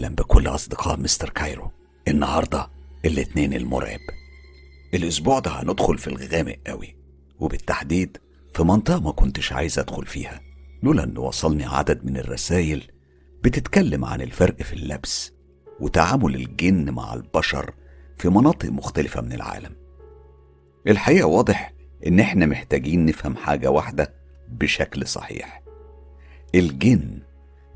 أهلا بكل أصدقاء مستر كايرو. النهاردة الاتنين المرعب. الأسبوع ده هندخل في الغامق قوي وبالتحديد في منطقة ما كنتش عايز أدخل فيها. لولا أن وصلني عدد من الرسائل بتتكلم عن الفرق في اللبس وتعامل الجن مع البشر في مناطق مختلفة من العالم. الحقيقة واضح إن إحنا محتاجين نفهم حاجة واحدة بشكل صحيح. الجن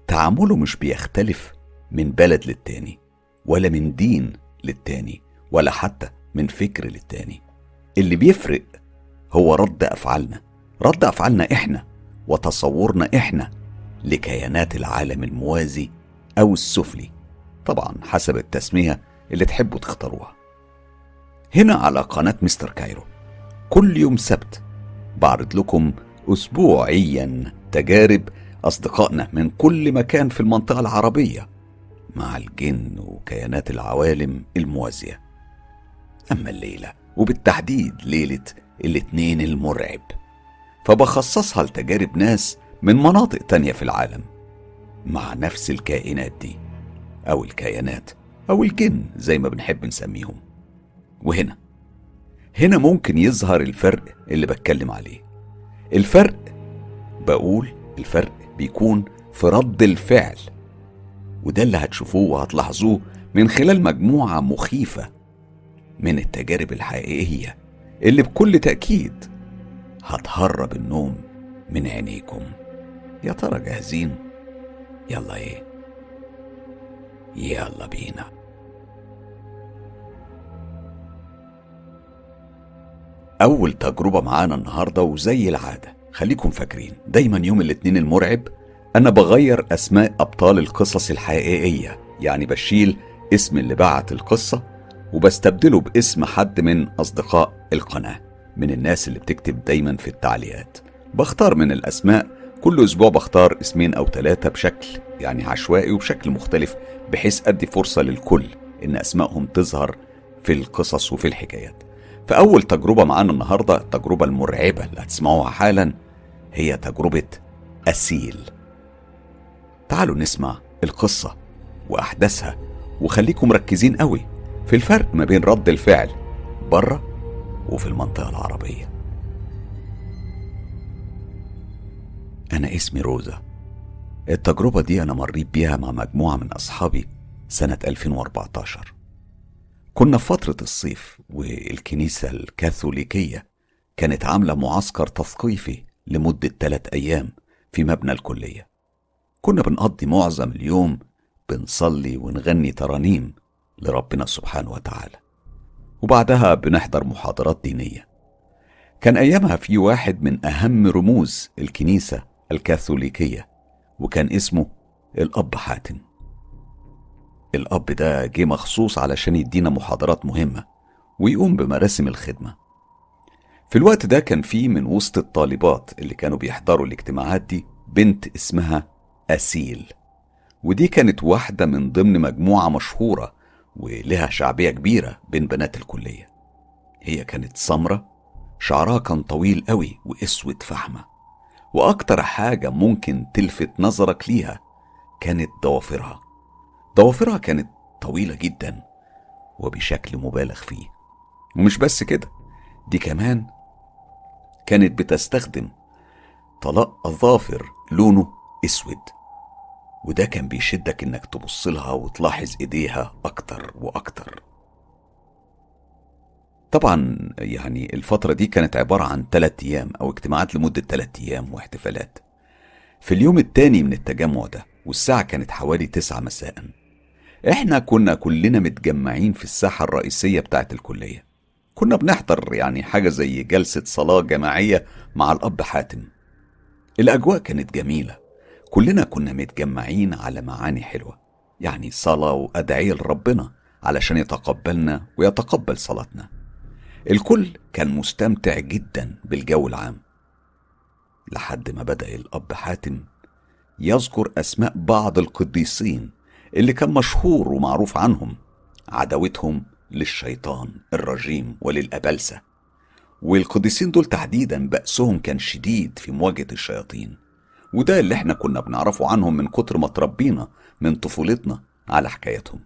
تعامله مش بيختلف من بلد للتاني ولا من دين للتاني ولا حتى من فكر للتاني. اللي بيفرق هو رد أفعالنا. رد أفعالنا إحنا وتصورنا إحنا لكيانات العالم الموازي أو السفلي. طبعا حسب التسمية اللي تحبوا تختاروها. هنا على قناة مستر كايرو. كل يوم سبت بعرض لكم أسبوعيا تجارب أصدقائنا من كل مكان في المنطقة العربية. مع الجن وكيانات العوالم الموازية. أما الليلة وبالتحديد ليلة الاثنين المرعب فبخصصها لتجارب ناس من مناطق تانية في العالم مع نفس الكائنات دي أو الكيانات أو الجن زي ما بنحب نسميهم. وهنا هنا ممكن يظهر الفرق اللي بتكلم عليه. الفرق بقول الفرق بيكون في رد الفعل. وده اللي هتشوفوه وهتلاحظوه من خلال مجموعة مخيفة من التجارب الحقيقية اللي بكل تأكيد هتهرب النوم من عينيكم. يا ترى جاهزين؟ يلا إيه؟ يلا بينا. أول تجربة معانا النهاردة وزي العادة خليكم فاكرين دايما يوم الاثنين المرعب أنا بغير أسماء أبطال القصص الحقيقية يعني بشيل اسم اللي بعت القصة وبستبدله باسم حد من أصدقاء القناة من الناس اللي بتكتب دايما في التعليقات. بختار من الأسماء كل أسبوع بختار اسمين أو ثلاثة بشكل يعني عشوائي وبشكل مختلف بحيث أدي فرصة للكل إن أسمائهم تظهر في القصص وفي الحكايات. فأول تجربة معانا النهاردة التجربة المرعبة اللي هتسمعوها حالا هي تجربة أسيل. تعالوا نسمع القصة وأحداثها وخليكم مركزين قوي في الفرق ما بين رد الفعل بره وفي المنطقة العربية. أنا اسمي روزا. التجربة دي أنا مريت بيها مع مجموعة من أصحابي سنة 2014 كنا في فترة الصيف والكنيسة الكاثوليكية كانت عاملة معسكر تثقيفي لمدة ثلاث أيام في مبنى الكلية. كنا بنقضي معظم اليوم بنصلي ونغني ترانيم لربنا سبحانه وتعالى. وبعدها بنحضر محاضرات دينية. كان أيامها في واحد من أهم رموز الكنيسة الكاثوليكية وكان اسمه الأب حاتم. الأب ده جه مخصوص علشان يدينا محاضرات مهمة ويقوم بمراسم الخدمة. في الوقت ده كان في من وسط الطالبات اللي كانوا بيحضروا الاجتماعات دي بنت اسمها أسيل. ودي كانت واحدة من ضمن مجموعة مشهورة ولها شعبية كبيرة بين بنات الكلية. هي كانت سمرة شعرها كان طويل قوي وأسود فحمة. وأكتر حاجة ممكن تلفت نظرك ليها كانت ضوافرها. ضوافرها كانت طويلة جدا وبشكل مبالغ فيه. ومش بس كده دي كمان كانت بتستخدم طلاق أظافر لونه أسود. وده كان بيشدك إنك تبص لها وتلاحظ إيديها أكتر وأكتر. طبعا يعني الفترة دي كانت عبارة عن ثلاثة أيام أو اجتماعات لمدة ثلاثة أيام واحتفالات. في اليوم التاني من التجمع ده والساعة كانت حوالي تسعة مساء إحنا كنا كلنا متجمعين في الساحة الرئيسية بتاعت الكلية. كنا بنحضر يعني حاجة زي جلسة صلاة جماعية مع الأب حاتم. الأجواء كانت جميلة. كلنا كنا متجمعين على معاني حلوة يعني صلاة وأدعية لربنا علشان يتقبلنا ويتقبل صلاتنا. الكل كان مستمتع جدا بالجو العام. لحد ما بدأ الأب حاتم يذكر أسماء بعض القديسين اللي كان مشهور ومعروف عنهم عداوتهم للشيطان الرجيم وللأبلسة. والقديسين دول تحديدا بأسهم كان شديد في مواجهة الشياطين. وده اللي إحنا كنا بنعرفه عنهم من كتر ما تربينا من طفولتنا على حكايتهم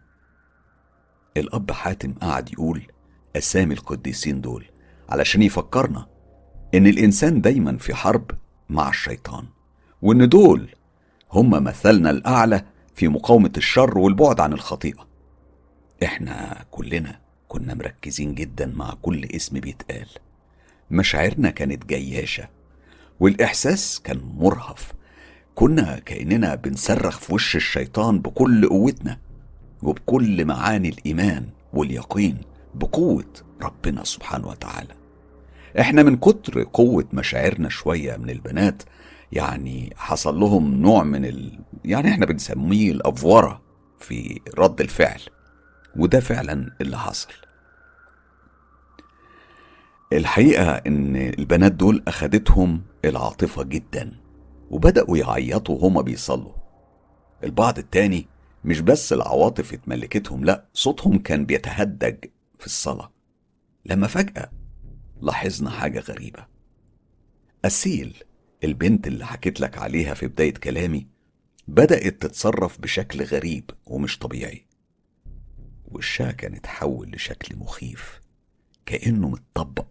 الأب حاتم قعد يقول أسامي القديسين دول علشان يفكرنا إن الإنسان دايما في حرب مع الشيطان وإن دول هم مثلنا الأعلى في مقاومة الشر والبعد عن الخطيئة. إحنا كلنا كنا مركزين جدا مع كل اسم بيتقال. مشاعرنا كانت جياشة والإحساس كان مرهف. كنا كأننا بنصرخ في وش الشيطان بكل قوتنا وبكل معاني الإيمان واليقين بقوة ربنا سبحانه وتعالى. إحنا من كتر قوة مشاعرنا شوية من البنات يعني حصل لهم نوع من ال... يعني إحنا بنسميه الأفورة في رد الفعل وده فعلا اللي حصل. الحقيقة إن البنات دول أخدتهم العاطفة جدا. وبدأوا يعيطوا هما بيصلوا. البعض التاني مش بس العواطف اتملكتهم لأ صوتهم كان بيتهدج في الصلاة. لما فجأة لاحظنا حاجة غريبة. أسيل البنت اللي حكيت لك عليها في بداية كلامي بدأت تتصرف بشكل غريب ومش طبيعي. وشها كان اتحول لشكل مخيف كأنه متطبق.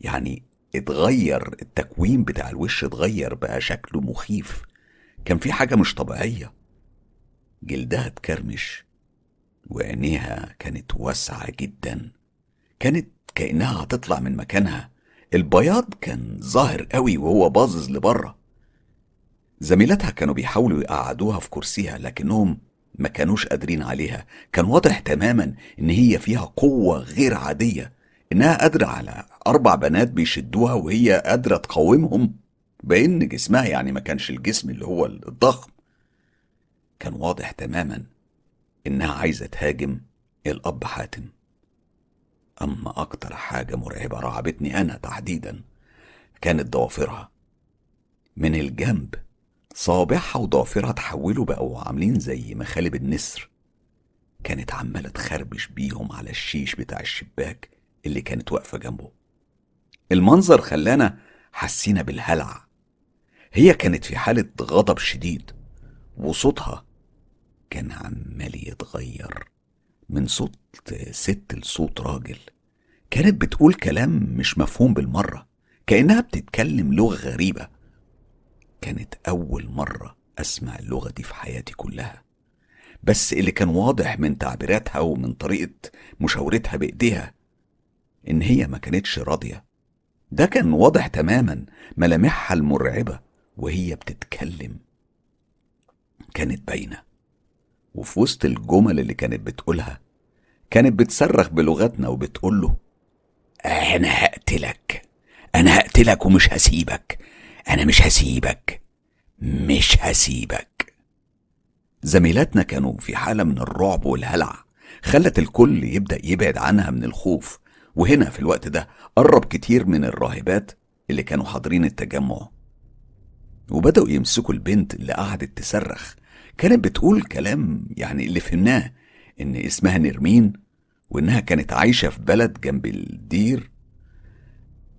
يعني اتغير التكوين بتاع الوش اتغير بقى شكله مخيف. كان في حاجة مش طبيعية. جلدها اتكرمش وعينيها كانت واسعة جدا. كانت كأنها هتطلع من مكانها. البياض كان ظاهر قوي وهو باظظ لبره. زميلاتها كانوا بيحاولوا يقعدوها في كرسيها لكنهم ما كانوش قادرين عليها. كان واضح تماما إن هي فيها قوة غير عادية. إنها قادرة على أربع بنات بيشدوها وهي قادرة تقاومهم بأن جسمها يعني ما كانش الجسم اللي هو الضخم. كان واضح تماما إنها عايزة تهاجم الأب حاتم. أما أكتر حاجة مرعبة رعبتني أنا تحديدا كانت ضوافرها. من الجنب صوابعها وضوافرها تحولوا بقوا عاملين زي مخالب النسر. كانت عمالة تخربش بيهم على الشيش بتاع الشباك. اللي كانت واقفة جنبه. المنظر خلانا حسينا بالهلع. هي كانت في حالة غضب شديد وصوتها كان عمال يتغير من صوت ست لصوت راجل. كانت بتقول كلام مش مفهوم بالمرة كأنها بتتكلم لغة غريبة. كانت أول مرة أسمع اللغة دي في حياتي كلها. بس اللي كان واضح من تعبيراتها ومن طريقة مشاورتها بإيديها إن هي ما كانتش راضية. ده كان واضح تماما ملامحها المرعبة وهي بتتكلم. كانت باينة. وفي وسط الجمل اللي كانت بتقولها كانت بتصرخ بلغتنا وبتقول له أنا هقتلك. أنا هقتلك ومش هسيبك. أنا مش هسيبك. مش هسيبك. زميلاتنا كانوا في حالة من الرعب والهلع. خلت الكل يبدأ يبعد عنها من الخوف. وهنا في الوقت ده قرب كتير من الراهبات اللي كانوا حاضرين التجمع. وبدأوا يمسكوا البنت اللي قعدت تصرخ. كانت بتقول كلام يعني اللي فهمناه إن اسمها نرمين وإنها كانت عايشة في بلد جنب الدير.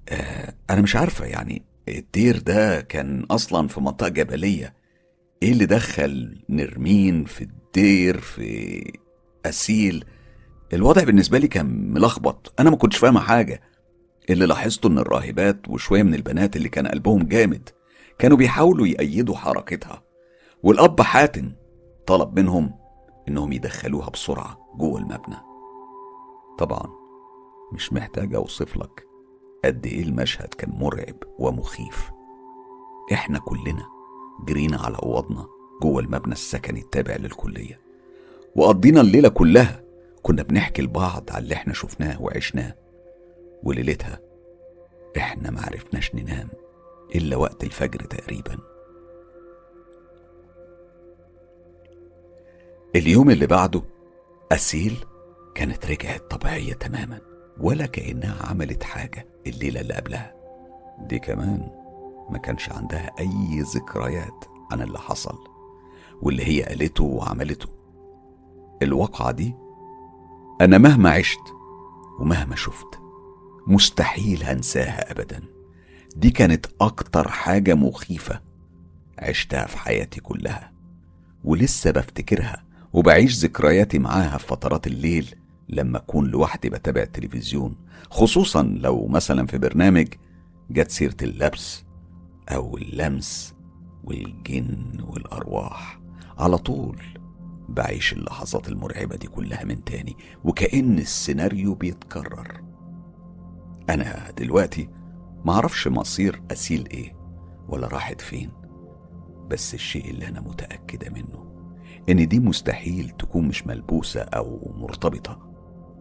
آه أنا مش عارفة يعني الدير ده كان أصلا في منطقة جبلية. إيه اللي دخل نرمين في الدير في أسيل؟ الوضع بالنسبة لي كان ملخبط. أنا ما كنتش فاهمة حاجة. اللي لاحظته إن الراهبات وشوية من البنات اللي كان قلبهم جامد كانوا بيحاولوا يأيدوا حركتها والأب حاتم طلب منهم إنهم يدخلوها بسرعة جوه المبنى. طبعا مش محتاج أوصف لك قد إيه المشهد كان مرعب ومخيف. إحنا كلنا جرينا على أوضنا جوه المبنى السكني التابع للكلية وقضينا الليلة كلها كنا بنحكي لبعض على اللي إحنا شفناه وعشناه وليلتها إحنا معرفناش ننام إلا وقت الفجر تقريبا. اليوم اللي بعده أسيل كانت رجعت طبيعية تماما ولا كأنها عملت حاجة الليلة اللي قبلها. دي كمان ما كانش عندها أي ذكريات عن اللي حصل واللي هي قالته وعملته. الواقعة دي أنا مهما عشت ومهما شفت مستحيل هنساها أبدا. دي كانت أكتر حاجة مخيفة عشتها في حياتي كلها ولسه بفتكرها وبعيش ذكرياتي معاها في فترات الليل لما أكون لوحدي بتابع التلفزيون خصوصا لو مثلا في برنامج جت سيرة اللبس أو اللمس والجن والأرواح. على طول بعيش اللحظات المرعبة دي كلها من تاني وكأن السيناريو بيتكرر. أنا دلوقتي معرفش مصير أسيل إيه ولا راحت فين بس الشيء اللي أنا متأكدة منه إن دي مستحيل تكون مش ملبوسة أو مرتبطة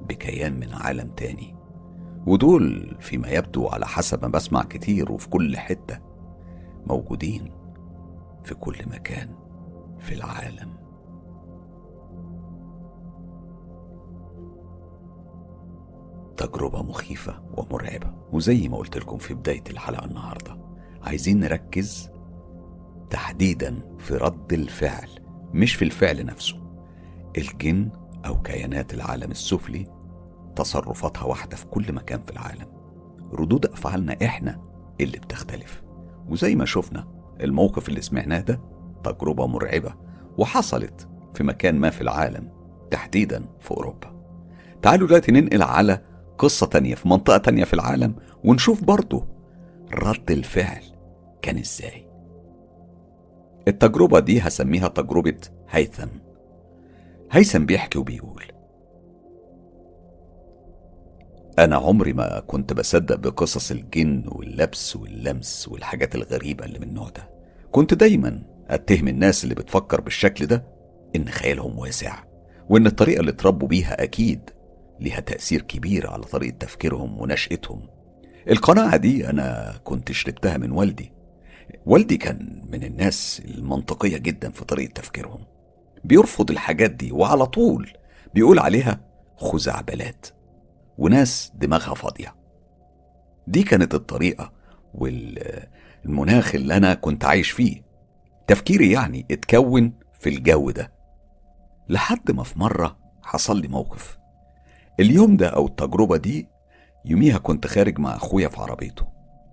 بكيان من عالم تاني. ودول فيما يبدو على حسب ما بسمع كتير وفي كل حتة موجودين في كل مكان في العالم. تجربة مخيفة ومرعبة وزي ما قلت لكم في بداية الحلقة النهاردة. عايزين نركز تحديدا في رد الفعل مش في الفعل نفسه. الجن أو كيانات العالم السفلي تصرفاتها واحدة في كل مكان في العالم. ردود أفعالنا إحنا اللي بتختلف. وزي ما شفنا الموقف اللي سمعناه ده تجربة مرعبة وحصلت في مكان ما في العالم تحديدا في أوروبا. تعالوا دلوقتي ننقل على قصة تانية في منطقة تانية في العالم ونشوف برضه رد الفعل كان إزاي. التجربة دي هسميها تجربة هيثم. هيثم بيحكي وبيقول أنا عمري ما كنت بصدق بقصص الجن واللبس واللمس والحاجات الغريبة اللي من النوع ده. كنت دايما أتهم الناس اللي بتفكر بالشكل ده إن خيالهم واسع وإن الطريقة اللي اتربوا بيها أكيد ليها تأثير كبير على طريقة تفكيرهم ونشأتهم. القناعة دي أنا كنت شربتها من والدي. والدي كان من الناس المنطقية جدا في طريقة تفكيرهم. بيرفض الحاجات دي وعلى طول بيقول عليها خزعبلات وناس دماغها فاضية. دي كانت الطريقة والمناخ اللي أنا كنت عايش فيه. تفكيري يعني اتكون في الجو ده. لحد ما في مرة حصل لي موقف. اليوم ده أو التجربة دي يوميها كنت خارج مع أخويا في عربيته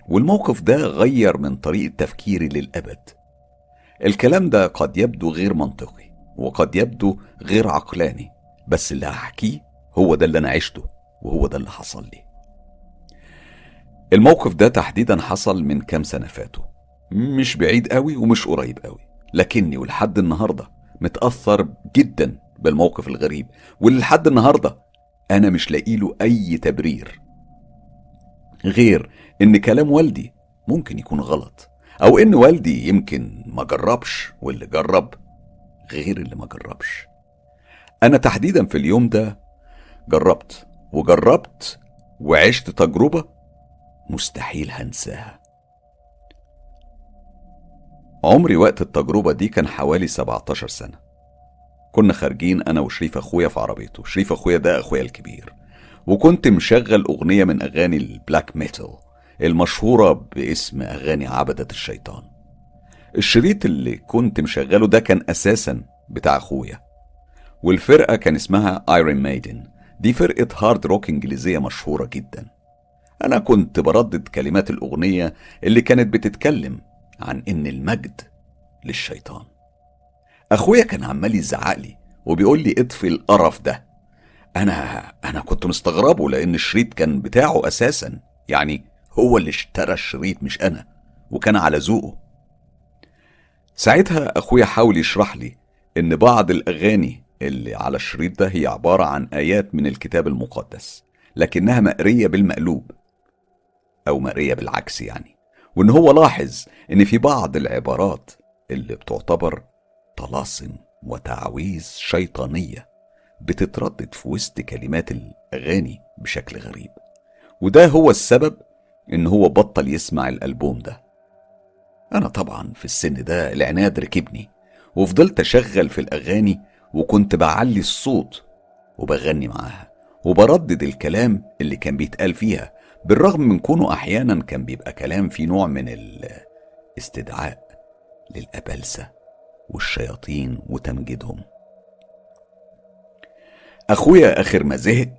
والموقف ده غير من طريقة تفكيري للأبد. الكلام ده قد يبدو غير منطقي وقد يبدو غير عقلاني بس اللي هحكيه هو ده اللي أنا عشته وهو ده اللي حصل لي. الموقف ده تحديدا حصل من كام سنة فاتوا مش بعيد قوي ومش قريب قوي لكني ولحد النهاردة متأثر جدا بالموقف الغريب واللي لحد النهاردة أنا مش لاقي له أي تبرير. غير إن كلام والدي ممكن يكون غلط أو إن والدي يمكن ما جربش واللي جرب غير اللي ما جربش. أنا تحديدا في اليوم ده جربت وجربت وعشت تجربة مستحيل هنساها. عمري وقت التجربة دي كان حوالي 17 سنة. كنا خارجين أنا وشريف أخويا في عربيته. شريف أخويا ده أخويا الكبير. وكنت مشغل أغنية من أغاني ال black metal المشهورة باسم أغاني عبدة الشيطان. الشريط اللي كنت مشغله ده كان أساسا بتاع أخويا. والفرقة كان اسمها Iron Maiden دي فرقة hard rock إنجليزية مشهورة جدا. أنا كنت بردد كلمات الأغنية اللي كانت بتتكلم عن إن المجد للشيطان. أخويا كان عمال يزعق لي وبيقول لي اطفي القرف ده. أنا أنا كنت مستغربه لأن الشريط كان بتاعه أساسا يعني هو اللي اشترى الشريط مش أنا وكان على ذوقه. ساعتها أخويا حاول يشرح لي إن بعض الأغاني اللي على الشريط ده هي عبارة عن آيات من الكتاب المقدس لكنها مقرية بالمقلوب أو مقرية بالعكس يعني. وإن هو لاحظ إن في بعض العبارات اللي بتعتبر طلاسم وتعويذ شيطانية بتتردد في وسط كلمات الأغاني بشكل غريب. وده هو السبب إن هو بطل يسمع الألبوم ده. أنا طبعا في السن ده العناد ركبني وفضلت أشغل في الأغاني وكنت بعلي الصوت وبغني معاها وبردد الكلام اللي كان بيتقال فيها بالرغم من كونه أحيانا كان بيبقى كلام فيه نوع من الاستدعاء للأبلسة. والشياطين وتمجيدهم. أخويا آخر ما زهق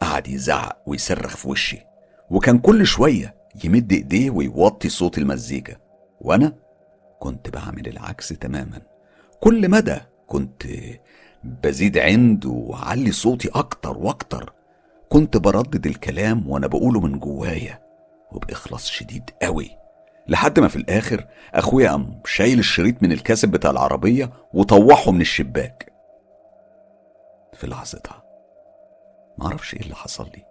قعد يزعق ويصرخ في وشي وكان كل شوية يمد إيديه ويوطي صوت المزيكا وأنا كنت بعمل العكس تماما. كل مدى كنت بزيد عند وعلي صوتي أكتر وأكتر. كنت بردد الكلام وأنا بقوله من جوايا وبإخلاص شديد قوي. لحد ما في الآخر أخويا قام شايل الشريط من الكاسب بتاع العربية وطوحه من الشباك. في لحظتها معرفش إيه اللي حصل لي.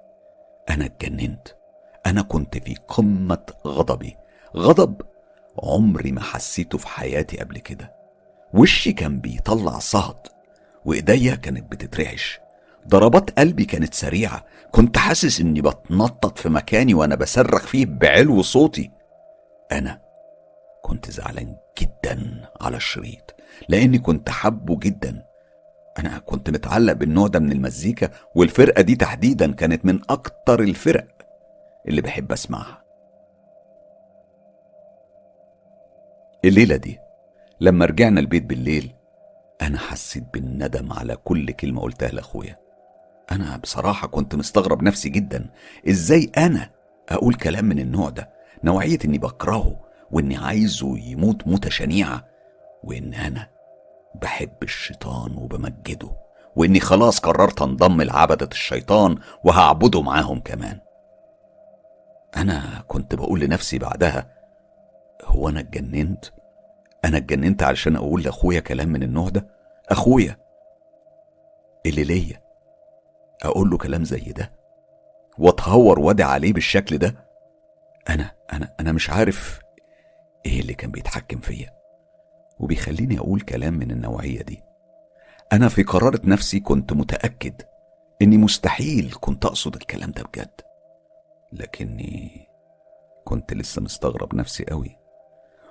أنا اتجننت. أنا كنت في قمة غضبي. غضب عمري ما حسيته في حياتي قبل كده. وشي كان بيطلع صهد وإيديا كانت بتترعش. ضربات قلبي كانت سريعة. كنت حاسس إني بتنطط في مكاني وأنا بصرخ فيه بعلو صوتي. أنا كنت زعلان جدا على الشريط لأني كنت حبه جدا. أنا كنت متعلق بالنوع ده من المزيكا والفرقة دي تحديدا كانت من أكتر الفرق اللي بحب أسمعها. الليلة دي لما رجعنا البيت بالليل أنا حسيت بالندم على كل كلمة قلتها لأخويا. أنا بصراحة كنت مستغرب نفسي جدا إزاي أنا أقول كلام من النوع ده؟ نوعية إني بكرهه وإني عايزه يموت موتة شنيعة وإن أنا بحب الشيطان وبمجده وإني خلاص قررت أنضم لعبدة الشيطان وهعبده معاهم كمان. أنا كنت بقول لنفسي بعدها هو أنا اتجننت؟ أنا اتجننت علشان أقول لأخويا كلام من النوع ده؟ أخويا! اللي ليا! أقول له كلام زي ده؟ وأتهور وادع عليه بالشكل ده؟ أنا أنا أنا مش عارف إيه اللي كان بيتحكم فيا. وبيخليني أقول كلام من النوعية دي. أنا في قرارة نفسي كنت متأكد إني مستحيل كنت أقصد الكلام ده بجد. لكني كنت لسه مستغرب نفسي قوي.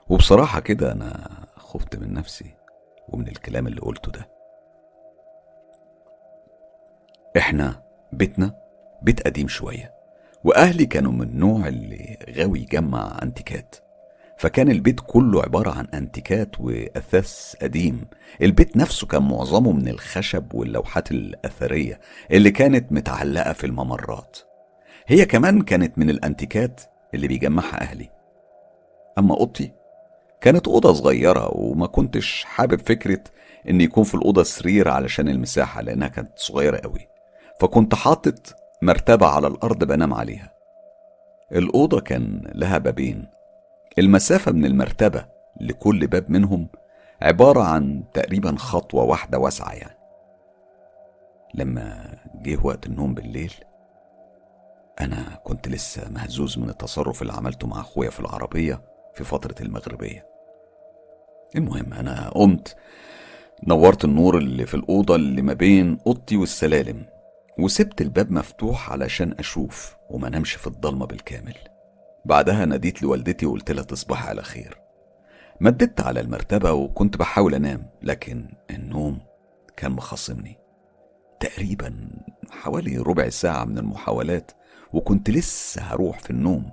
وبصراحة كده أنا خفت من نفسي ومن الكلام اللي قلته ده. إحنا بيتنا بيت قديم شوية. وأهلي كانوا من النوع اللي غاوي يجمع أنتيكات. فكان البيت كله عبارة عن أنتيكات وأثاث قديم. البيت نفسه كان معظمه من الخشب واللوحات الأثرية اللي كانت متعلقة في الممرات. هي كمان كانت من الأنتيكات اللي بيجمعها أهلي. أما أوضتي كانت أوضة صغيرة وما كنتش حابب فكرة إن يكون في الأوضة سرير علشان المساحة لأنها كانت صغيرة قوي. فكنت حاطط مرتبة على الأرض بنام عليها. الأوضة كان لها بابين. المسافة من المرتبة لكل باب منهم عبارة عن تقريبا خطوة واحدة واسعة يعني. لما جه وقت النوم بالليل أنا كنت لسه مهزوز من التصرف اللي عملته مع أخويا في العربية في فترة المغربية. المهم أنا قمت نورت النور اللي في الأوضة اللي ما بين أوضتي والسلالم. وسبت الباب مفتوح علشان أشوف وما نمش في الضلمة بالكامل. بعدها ناديت لوالدتي وقلت لها تصبح على خير. مددت على المرتبة وكنت بحاول أنام لكن النوم كان مخصمني تقريبا حوالي ربع ساعة من المحاولات وكنت لسه هروح في النوم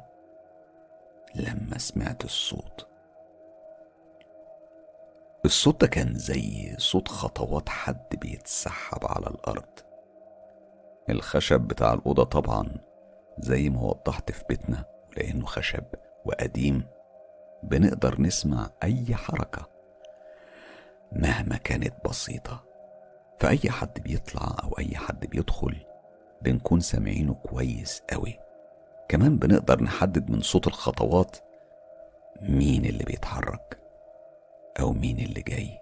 لما سمعت الصوت. الصوت ده كان زي صوت خطوات حد بيتسحب على الأرض. الخشب بتاع الأوضة طبعا زي ما وضحت في بيتنا لأنه خشب وقديم. بنقدر نسمع أي حركة مهما كانت بسيطة. فأي حد بيطلع أو أي حد بيدخل بنكون سامعينه كويس قوي. كمان بنقدر نحدد من صوت الخطوات مين اللي بيتحرك أو مين اللي جاي.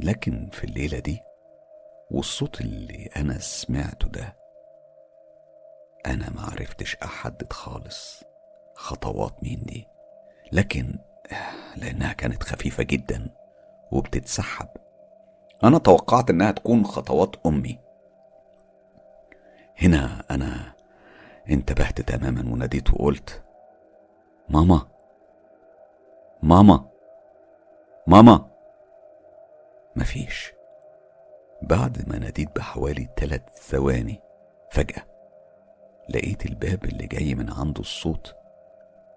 لكن في الليلة دي والصوت اللي أنا سمعته ده أنا معرفتش أحدد خالص خطوات مين دي لكن لأنها كانت خفيفة جدا وبتتسحب أنا توقعت إنها تكون خطوات أمي. هنا أنا انتبهت تماما وناديت وقلت ماما ماما ماما. مفيش. بعد ما ناديت بحوالي ثلاث ثواني فجأة لقيت الباب اللي جاي من عنده الصوت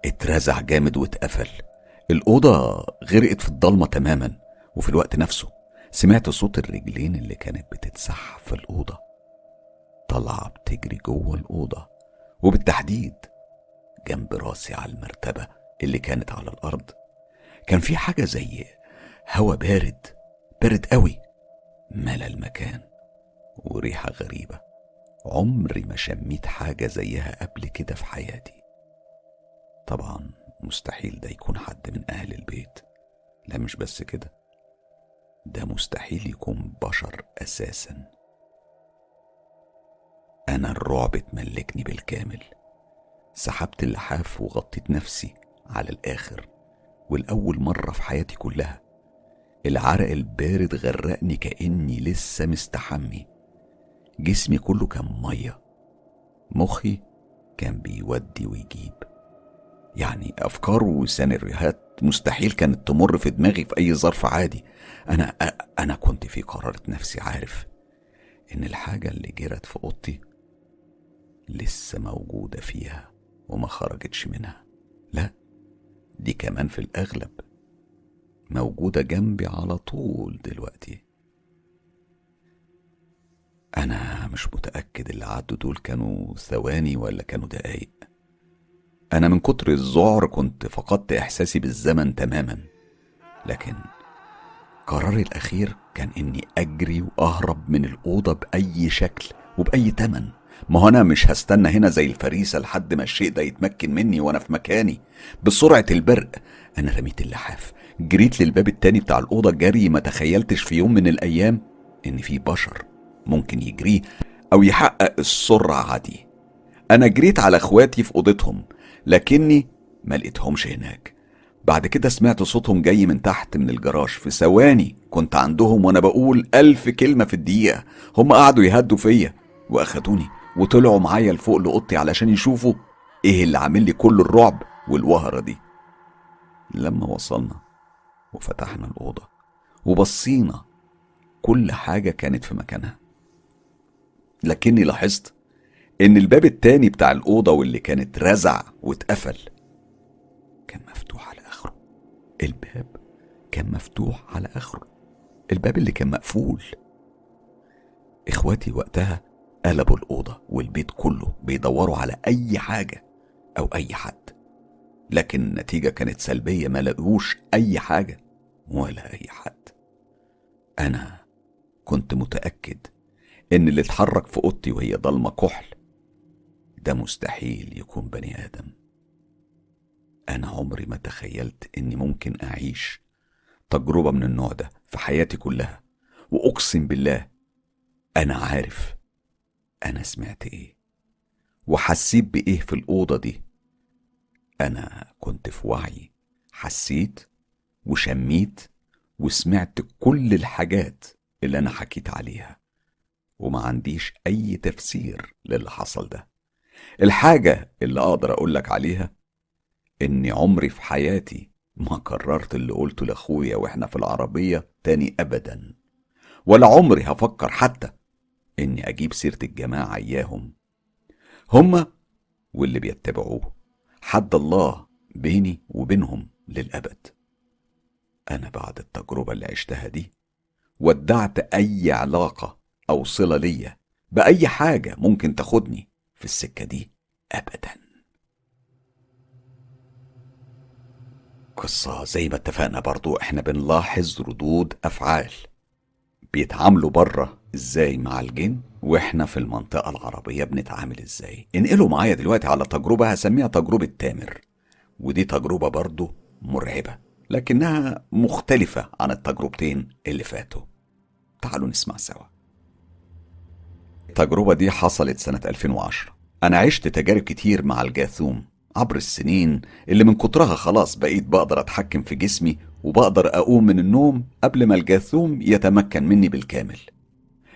اترزع جامد واتقفل. الأوضة غرقت في الضلمة تماما وفي الوقت نفسه سمعت صوت الرجلين اللي كانت بتتسحب في الأوضة طالعة بتجري جوه الأوضة وبالتحديد جنب راسي على المرتبة اللي كانت على الأرض. كان في حاجة زي هوا بارد بارد قوي ملأ المكان وريحة غريبة. عمري ما شميت حاجة زيها قبل كده في حياتي. طبعا مستحيل ده يكون حد من أهل البيت. لا مش بس كده. ده مستحيل يكون بشر أساسا. أنا الرعب اتملكني بالكامل. سحبت اللحاف وغطيت نفسي على الآخر. والأول مرة في حياتي كلها العرق البارد غرقني كأني لسه مستحمي. جسمي كله كان مية. مخي كان بيودي ويجيب. يعني أفكار وسيناريوهات مستحيل كانت تمر في دماغي في أي ظرف عادي. أنا أنا كنت في قرارة نفسي عارف. إن الحاجة اللي جرت في أوضتي لسه موجودة فيها وما خرجتش منها. لا دي كمان في الأغلب. موجودة جنبي على طول دلوقتي. أنا مش متأكد اللي عدوا دول كانوا ثواني ولا كانوا دقايق. أنا من كتر الذعر كنت فقدت إحساسي بالزمن تماما. لكن قراري الأخير كان إني أجري وأهرب من الأوضة بأي شكل وبأي تمن. ما هو أنا مش هستنى هنا زي الفريسة لحد ما الشيء ده يتمكن مني وأنا في مكاني. بسرعة البرق أنا رميت اللحاف. جريت للباب التاني بتاع الأوضة جري ما تخيلتش في يوم من الأيام إن في بشر ممكن يجريه أو يحقق السرعة عادي أنا جريت على إخواتي في أوضتهم لكني ما لقيتهمش هناك. بعد كده سمعت صوتهم جاي من تحت من الجراج. في ثواني كنت عندهم وأنا بقول ألف كلمة في الدقيقة. هم قعدوا يهدوا فيا وأخدوني وطلعوا معايا لفوق لأوضتي علشان يشوفوا إيه اللي عامل لي كل الرعب والوهرة دي. لما وصلنا وفتحنا الأوضة وبصينا كل حاجة كانت في مكانها. لكني لاحظت إن الباب التاني بتاع الأوضة واللي كانت رزع واتقفل كان مفتوح على آخره. الباب كان مفتوح على آخره. الباب اللي كان مقفول. إخواتي وقتها قلبوا الأوضة والبيت كله بيدوروا على أي حاجة أو أي حد. لكن النتيجة كانت سلبية ما لقوش أي حاجة ولا أي حد. أنا كنت متأكد إن اللي اتحرك في أوضتي وهي ضلمة كحل ده مستحيل يكون بني آدم. أنا عمري ما تخيلت إني ممكن أعيش تجربة من النوع ده في حياتي كلها. وأقسم بالله أنا عارف أنا سمعت إيه وحسيت بإيه في الأوضة دي. أنا كنت في وعي حسيت وشميت وسمعت كل الحاجات اللي أنا حكيت عليها وما عنديش أي تفسير للي حصل ده. الحاجة اللي أقدر أقولك عليها إني عمري في حياتي ما قررت اللي قلته لأخويا وإحنا في العربية تاني أبدا ولا عمري هفكر حتى إني أجيب سيرة الجماعة إياهم هما واللي بيتبعوه. حد الله بيني وبينهم للأبد. أنا بعد التجربة اللي عشتها دي ودعت أي علاقة أو صلة ليا بأي حاجة ممكن تاخدني في السكة دي أبدا. قصة زي ما اتفقنا برضو إحنا بنلاحظ ردود أفعال بيتعاملوا بره إزاي مع الجن وإحنا في المنطقة العربية بنتعامل إزاي؟ انقلوا معايا دلوقتي على تجربة هسميها تجربة تامر. ودي تجربة برضو مرعبة لكنها مختلفة عن التجربتين اللي فاتوا. تعالوا نسمع سوا. التجربة دي حصلت سنة 2010 أنا عشت تجارب كتير مع الجاثوم. عبر السنين اللي من كترها خلاص بقيت بقدر أتحكم في جسمي وبقدر أقوم من النوم قبل ما الجاثوم يتمكن مني بالكامل.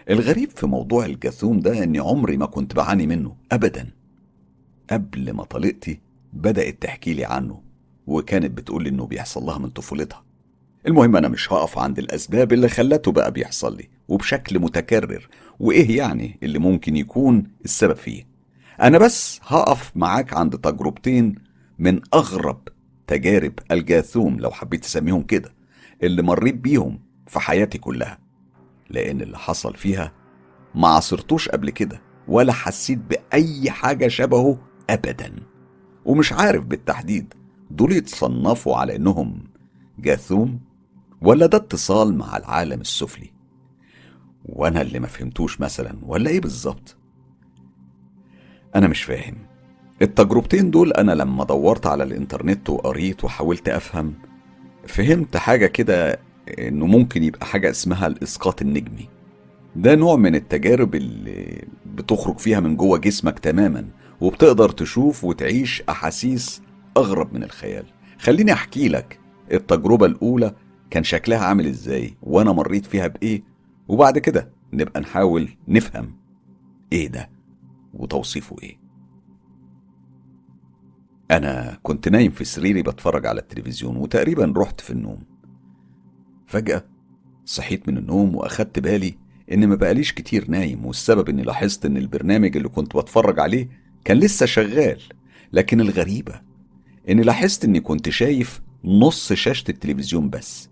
الغريب في موضوع الجاثوم ده إني عمري ما كنت بعاني منه أبدا. قبل ما طليقتي بدأت تحكي لي عنه وكانت بتقول إنه بيحصل لها من طفولتها. المهم أنا مش هقف عند الأسباب اللي خلته بقى بيحصل لي وبشكل متكرر. وإيه يعني اللي ممكن يكون السبب فيه؟ أنا بس هقف معاك عند تجربتين من أغرب تجارب الجاثوم لو حبيت تسميهم كده اللي مريت بيهم في حياتي كلها. لأن اللي حصل فيها ما عصرتوش قبل كده ولا حسيت بأي حاجة شبهه أبدا. ومش عارف بالتحديد دول يتصنفوا على إنهم جاثوم ولا ده اتصال مع العالم السفلي. وأنا اللي ما فهمتوش مثلا ولا إيه بالظبط. أنا مش فاهم. التجربتين دول أنا لما دورت على الإنترنت وقريت وحاولت أفهم فهمت حاجة كده إنه ممكن يبقى حاجة اسمها الإسقاط النجمي. ده نوع من التجارب اللي بتخرج فيها من جوه جسمك تماما وبتقدر تشوف وتعيش أحاسيس أغرب من الخيال. خليني أحكي لك التجربة الأولى كان شكلها عامل إزاي وأنا مريت فيها بإيه وبعد كده نبقى نحاول نفهم إيه ده وتوصيفه إيه. أنا كنت نايم في سريري بتفرج على التلفزيون وتقريبا رحت في النوم. فجأة صحيت من النوم وأخدت بالي إن ما بقاليش كتير نايم والسبب إني لاحظت إن البرنامج اللي كنت بتفرج عليه كان لسه شغال. لكن الغريبة اني لاحظت إني كنت شايف نص شاشة التلفزيون بس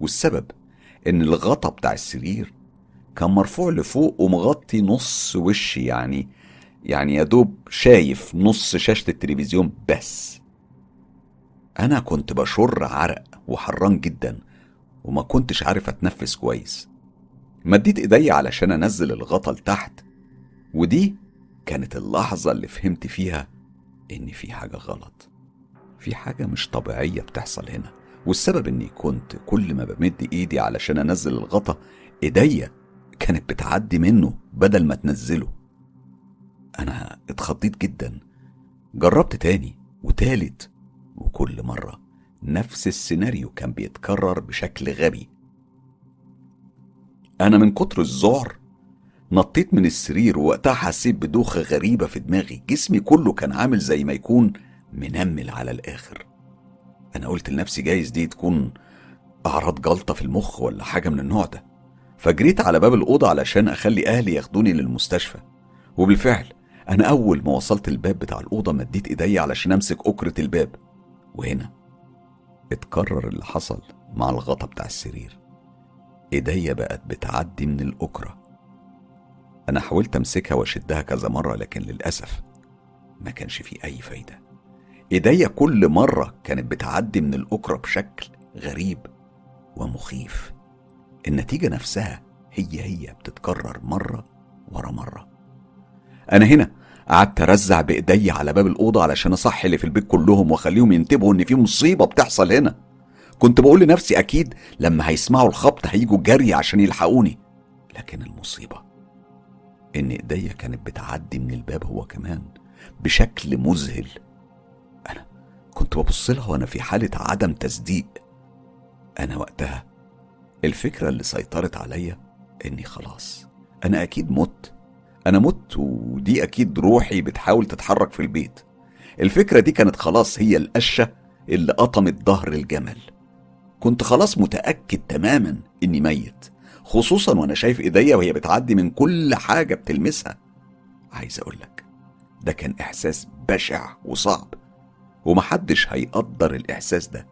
والسبب إن الغطا بتاع السرير كان مرفوع لفوق ومغطي نص وشي يعني يعني يا دوب شايف نص شاشة التلفزيون بس. أنا كنت بشر عرق وحران جدا وما كنتش عارف أتنفس كويس. مديت إيدي علشان أنزل الغطا لتحت ودي كانت اللحظة اللي فهمت فيها إن في حاجة غلط. في حاجة مش طبيعية بتحصل هنا والسبب إني كنت كل ما بمد إيدي علشان أنزل الغطا إيديا كانت بتعدي منه بدل ما تنزله. أنا اتخضيت جدا جربت تاني وتالت وكل مرة نفس السيناريو كان بيتكرر بشكل غبي. أنا من كتر الذعر نطيت من السرير ووقتها حسيت بدوخة غريبة في دماغي. جسمي كله كان عامل زي ما يكون منمل على الآخر. أنا قلت لنفسي جايز دي تكون أعراض جلطة في المخ ولا حاجة من النوع ده. فجريت على باب الأوضة علشان أخلي أهلي ياخدوني للمستشفى. وبالفعل أنا أول ما وصلت الباب بتاع الأوضة مديت إيدي علشان أمسك أكرة الباب. وهنا اتكرر اللي حصل مع الغطا بتاع السرير. إيديا بقت بتعدي من الأكرة. أنا حاولت أمسكها وأشدها كذا مرة لكن للأسف ما كانش في أي فايدة. إيديا كل مرة كانت بتعدي من الأكرة بشكل غريب ومخيف. النتيجة نفسها هي هي بتتكرر مرة ورا مرة. أنا هنا قعدت أرزع بإيدي على باب الأوضة علشان أصحي اللي في البيت كلهم وأخليهم ينتبهوا إن في مصيبة بتحصل هنا. كنت بقول لنفسي أكيد لما هيسمعوا الخبط هيجوا جري عشان يلحقوني. لكن المصيبة إن إيديا كانت بتعدي من الباب هو كمان بشكل مذهل. أنا كنت ببص لها وأنا في حالة عدم تصديق. أنا وقتها الفكرة اللي سيطرت عليا إني خلاص أنا أكيد مت. أنا مت ودي أكيد روحي بتحاول تتحرك في البيت. الفكرة دي كانت خلاص هي القشة اللي قطمت ظهر الجمل. كنت خلاص متأكد تماما إني ميت خصوصا وأنا شايف إيديا وهي بتعدي من كل حاجة بتلمسها. عايز أقولك ده كان إحساس بشع وصعب ومحدش هيقدر الإحساس ده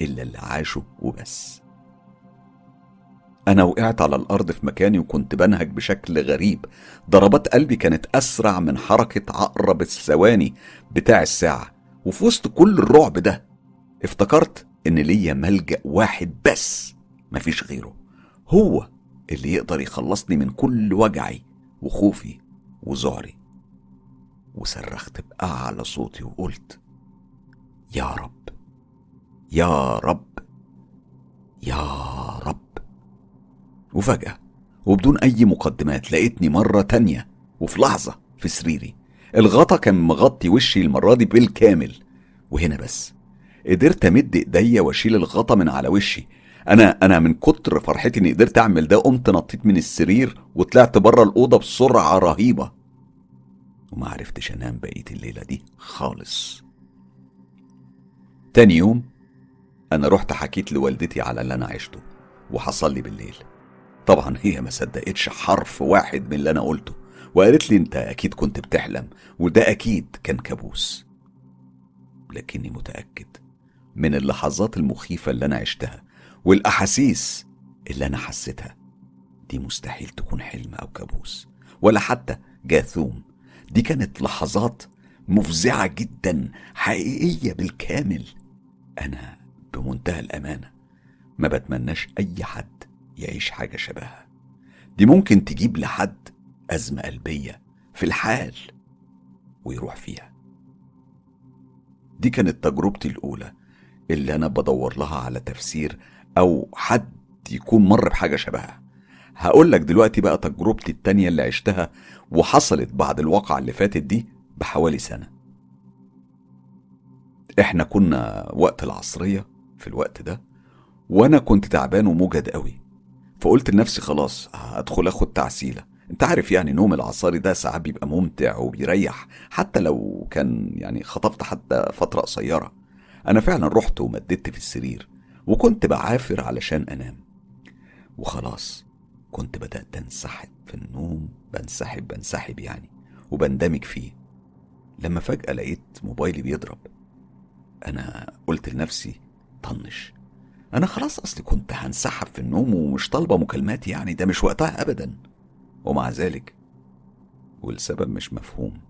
إلا اللي عاشه وبس. أنا وقعت على الأرض في مكاني وكنت بنهج بشكل غريب. ضربات قلبي كانت أسرع من حركة عقرب الثواني بتاع الساعة. وفي وسط كل الرعب ده افتكرت إن ليا ملجأ واحد بس مفيش غيره. هو اللي يقدر يخلصني من كل وجعي وخوفي وذعري. وصرخت بأعلى صوتي وقلت يا رب يا رب يا رب. وفجأة وبدون أي مقدمات لقيتني مرة تانية وفي لحظة في سريري. الغطا كان مغطي وشي المرة دي بالكامل. وهنا بس قدرت أمد إيديا وأشيل الغطا من على وشي. أنا أنا من كتر فرحتي إني قدرت أعمل ده قمت نطيت من السرير وطلعت بره الأوضة بسرعة رهيبة. وما عرفتش أنام بقية الليلة دي خالص. تاني يوم أنا رحت حكيت لوالدتي على اللي أنا عشته وحصل لي بالليل. طبعا هي ما صدقتش حرف واحد من اللي أنا قلته وقالت لي أنت أكيد كنت بتحلم وده أكيد كان كابوس. لكني متأكد من اللحظات المخيفة اللي أنا عشتها والأحاسيس اللي أنا حسيتها. دي مستحيل تكون حلم أو كابوس ولا حتى جاثوم. دي كانت لحظات مفزعة جدا حقيقية بالكامل. أنا بمنتهى الأمانة ما بتمناش أي حد يعيش حاجة شبهها. دي ممكن تجيب لحد أزمة قلبية في الحال ويروح فيها. دي كانت تجربتي الأولى اللي أنا بدور لها على تفسير أو حد يكون مر بحاجة شبهها. هقول لك دلوقتي بقى تجربتي التانية اللي عشتها وحصلت بعد الواقعة اللي فاتت دي بحوالي سنة. إحنا كنا وقت العصرية في الوقت ده وأنا كنت تعبان ومجهد قوي. فقلت لنفسي خلاص هدخل آخد تعسيلة. أنت عارف يعني نوم العصاري ده ساعات بيبقى ممتع وبيريح حتى لو كان يعني خطفت حتى فترة قصيرة. أنا فعلا رحت ومددت في السرير وكنت بعافر علشان أنام. وخلاص كنت بدأت أنسحب في النوم بنسحب بنسحب يعني وبندمج فيه. لما فجأة لقيت موبايلي بيضرب. أنا قلت لنفسي طنش. أنا خلاص أصلي كنت هنسحب في النوم ومش طالبة مكالمات يعني ده مش وقتها أبدا. ومع ذلك والسبب مش مفهوم.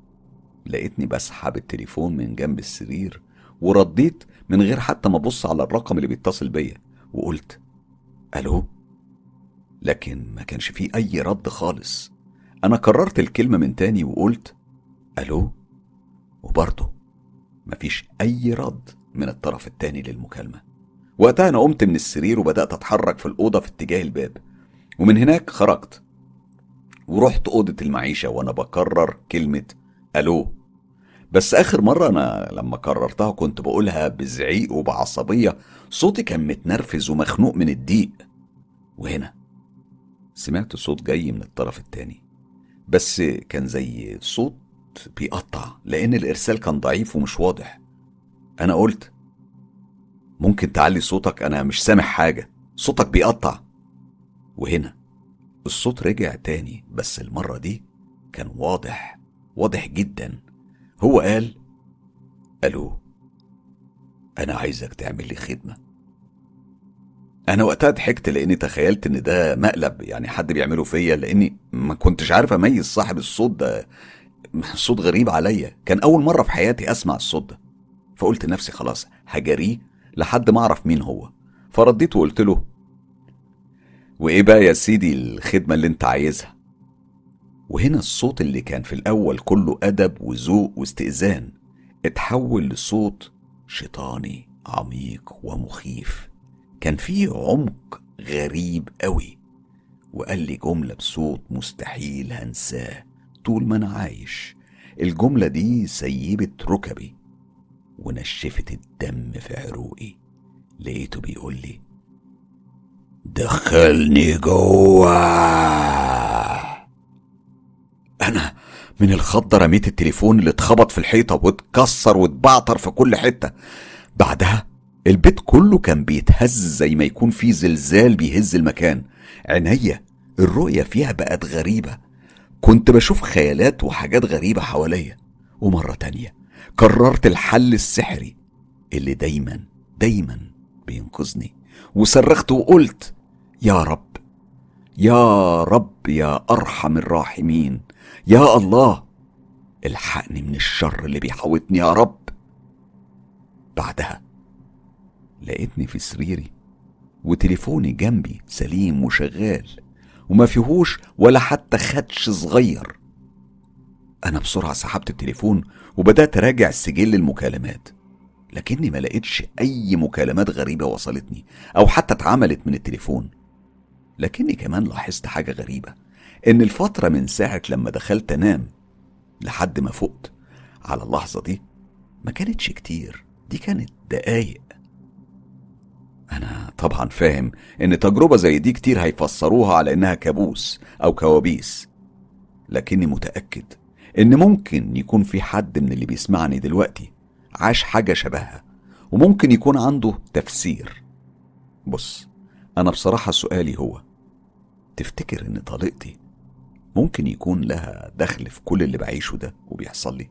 لقيتني بسحب التليفون من جنب السرير ورديت من غير حتى ما أبص على الرقم اللي بيتصل بيا وقلت ألو؟ لكن ما كانش فيه أي رد خالص. أنا كررت الكلمة من تاني وقلت ألو؟ وبرضه مفيش أي رد من الطرف التاني للمكالمة. وقتها أنا قمت من السرير وبدأت أتحرك في الأوضة في اتجاه الباب. ومن هناك خرجت. ورحت أوضة المعيشة وأنا بكرر كلمة ألو. بس آخر مرة أنا لما كررتها كنت بقولها بزعيق وبعصبية. صوتي كان متنرفز ومخنوق من الضيق. وهنا سمعت صوت جاي من الطرف التاني. بس كان زي صوت بيقطع لأن الإرسال كان ضعيف ومش واضح. أنا قلت ممكن تعلي صوتك أنا مش سامع حاجة. صوتك بيقطع. وهنا. الصوت رجع تاني بس المرة دي كان واضح واضح جدا. هو قال ألو أنا عايزك تعمل لي خدمة. أنا وقتها ضحكت لأني تخيلت إن ده مقلب يعني حد بيعمله فيا لأني ما كنتش عارف أميز صاحب الصوت ده. صوت غريب عليا. كان أول مرة في حياتي أسمع الصوت ده. فقلت لنفسي خلاص هجريه لحد ما أعرف مين هو. فرديت وقلت له وإيه بقى يا سيدي الخدمة اللي أنت عايزها؟ وهنا الصوت اللي كان في الأول كله أدب وذوق واستئذان اتحول لصوت شيطاني عميق ومخيف. كان فيه عمق غريب قوي وقال لي جملة بصوت مستحيل هنساه طول ما أنا عايش. الجملة دي سيبت ركبي. ونشفت الدم في عروقي. لقيته بيقول لي دخلني جوه. أنا من الخضة رميت التليفون اللي اتخبط في الحيطة واتكسر واتبعتر في كل حتة. بعدها البيت كله كان بيتهز زي ما يكون في زلزال بيهز المكان. عينيا الرؤية فيها بقت غريبة. كنت بشوف خيالات وحاجات غريبة حواليا. ومرة تانية قررت الحل السحري اللي دايما دايما بينقذني. وصرخت وقلت يا رب يا رب يا أرحم الراحمين يا الله الحقني من الشر اللي بيحوطني يا رب. بعدها لقيتني في سريري وتليفوني جنبي سليم وشغال وما فيهوش ولا حتى خدش صغير. أنا بسرعة سحبت التليفون وبدأت أراجع سجل المكالمات لكني ما لقيتش أي مكالمات غريبة وصلتني أو حتى اتعملت من التليفون. لكني كمان لاحظت حاجة غريبة إن الفترة من ساعة لما دخلت أنام لحد ما فقت على اللحظة دي ما كانتش كتير دي كانت دقايق. أنا طبعا فاهم إن تجربة زي دي كتير هيفسروها على إنها كابوس أو كوابيس لكني متأكد إن ممكن يكون في حد من اللي بيسمعني دلوقتي عاش حاجة شبهها وممكن يكون عنده تفسير. بص أنا بصراحة سؤالي هو تفتكر إن طليقتي ممكن يكون لها دخل في كل اللي بعيشه ده وبيحصل لي؟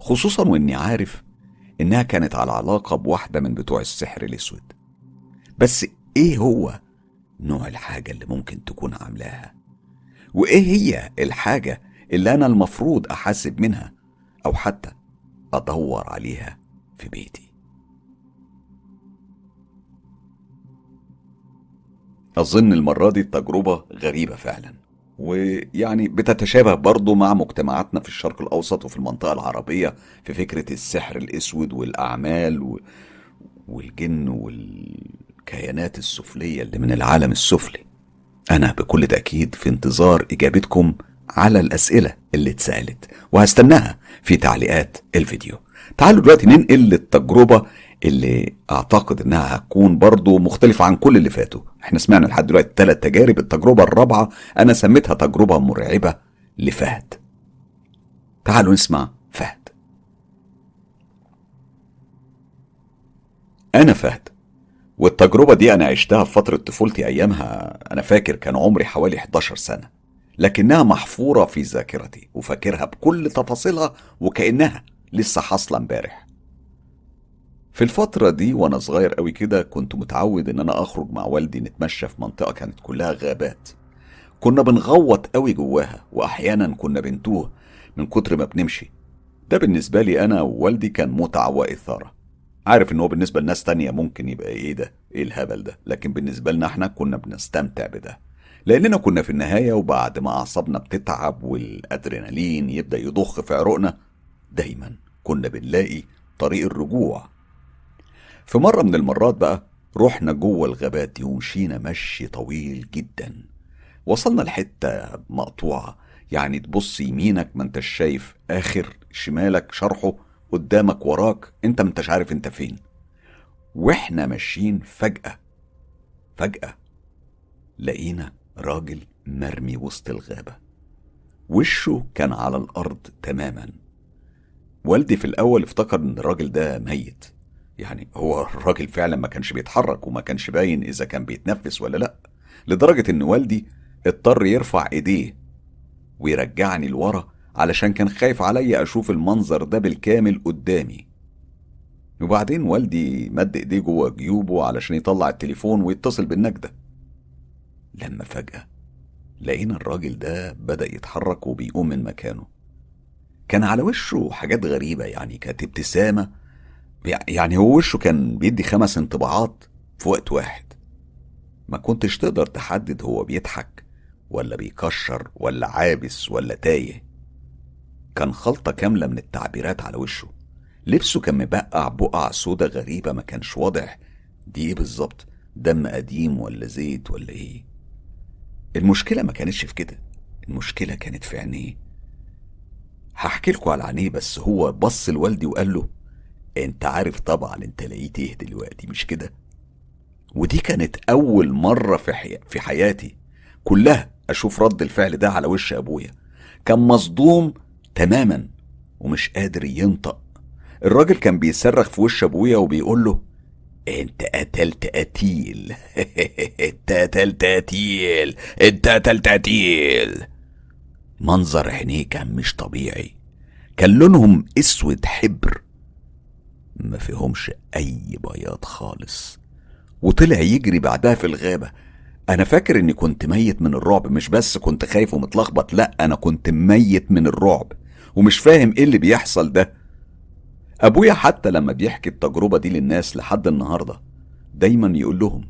خصوصا وإني عارف إنها كانت على علاقة بواحدة من بتوع السحر الأسود. بس إيه هو نوع الحاجة اللي ممكن تكون عاملاها؟ وإيه هي الحاجة اللي أنا المفروض أحاسب منها أو حتى أدور عليها في بيتي. أظن المرة دي التجربة غريبة فعلا ويعني بتتشابه برضه مع مجتمعاتنا في الشرق الأوسط وفي المنطقة العربية في فكرة السحر الأسود والأعمال و... والجن والكيانات السفلية اللي من العالم السفلي. أنا بكل تأكيد في انتظار إجابتكم على الأسئلة اللي اتسألت وهستناها في تعليقات الفيديو. تعالوا دلوقتي ننقل للتجربة اللي أعتقد إنها هتكون برضو مختلفة عن كل اللي فاتوا. إحنا سمعنا لحد دلوقتي ثلاث تجارب التجربة الرابعة أنا سميتها تجربة مرعبة لفهد. تعالوا نسمع فهد. أنا فهد والتجربة دي أنا عشتها في فترة طفولتي أيامها أنا فاكر كان عمري حوالي 11 سنة. لكنها محفورة في ذاكرتي وفاكرها بكل تفاصيلها وكأنها لسه حاصلة امبارح. في الفترة دي وأنا صغير قوي كده كنت متعود إن أنا أخرج مع والدي نتمشى في منطقة كانت كلها غابات. كنا بنغوط قوي جواها وأحيانا كنا بنتوه من كتر ما بنمشي. ده بالنسبة لي أنا ووالدي كان متعة وإثارة. عارف إن هو بالنسبة لناس تانية ممكن يبقى إيه ده؟ إيه الهبل ده؟ لكن بالنسبة لنا إحنا كنا بنستمتع بده. لأننا كنا في النهاية وبعد ما أعصابنا بتتعب والأدرينالين يبدأ يضخ في عروقنا دايما كنا بنلاقي طريق الرجوع. في مرة من المرات بقى رحنا جوه الغابات دي ومشينا مشي طويل جدا. وصلنا لحتة مقطوعة يعني تبص يمينك ما أنتش شايف آخر شمالك شرحه قدامك وراك أنت ما أنتش عارف أنت فين. وإحنا ماشيين فجأة فجأة لقينا راجل مرمي وسط الغابة. وشه كان على الأرض تماما. والدي في الأول افتكر إن الراجل ده ميت. يعني هو الراجل فعلا ما كانش بيتحرك وما كانش باين إذا كان بيتنفس ولا لأ. لدرجة إن والدي اضطر يرفع إيديه ويرجعني لورا علشان كان خايف عليا أشوف المنظر ده بالكامل قدامي. وبعدين والدي مد إيديه جوه جيوبه علشان يطلع التليفون ويتصل بالنجدة. لما فجأة لقينا الراجل ده بدأ يتحرك وبيقوم من مكانه. كان على وشه حاجات غريبة يعني كانت ابتسامة يعني هو وشه كان بيدي خمس انطباعات في وقت واحد. ما كنتش تقدر تحدد هو بيضحك ولا بيكشر ولا عابس ولا تايه. كان خلطة كاملة من التعبيرات على وشه. لبسه كان مبقع بقع سودا غريبة ما كانش واضح دي إيه بالظبط دم قديم ولا زيت ولا إيه؟ المشكلة ما كانتش في كده. المشكلة كانت في عينيه. هحكي لكم على عينيه بس هو بص لوالدي وقال له أنت عارف طبعا أنت لقيت إيه دلوقتي مش كده؟ ودي كانت أول مرة في, حي... في حياتي كلها أشوف رد الفعل ده على وش أبويا. كان مصدوم تماما ومش قادر ينطق. الراجل كان بيصرخ في وش أبويا وبيقول له انت قتلت قتيل. انت قتلت قتيل. انت قتلت قتيل. منظر عينيه كان مش طبيعي. كان لونهم اسود حبر. ما فيهمش اي بياض خالص. وطلع يجري بعدها في الغابة. أنا فاكر اني كنت ميت من الرعب. مش بس كنت خايف ومتلخبط لا أنا كنت ميت من الرعب. ومش فاهم إيه اللي بيحصل ده. أبويا حتى لما بيحكي التجربة دي للناس لحد النهاردة دايما يقول لهم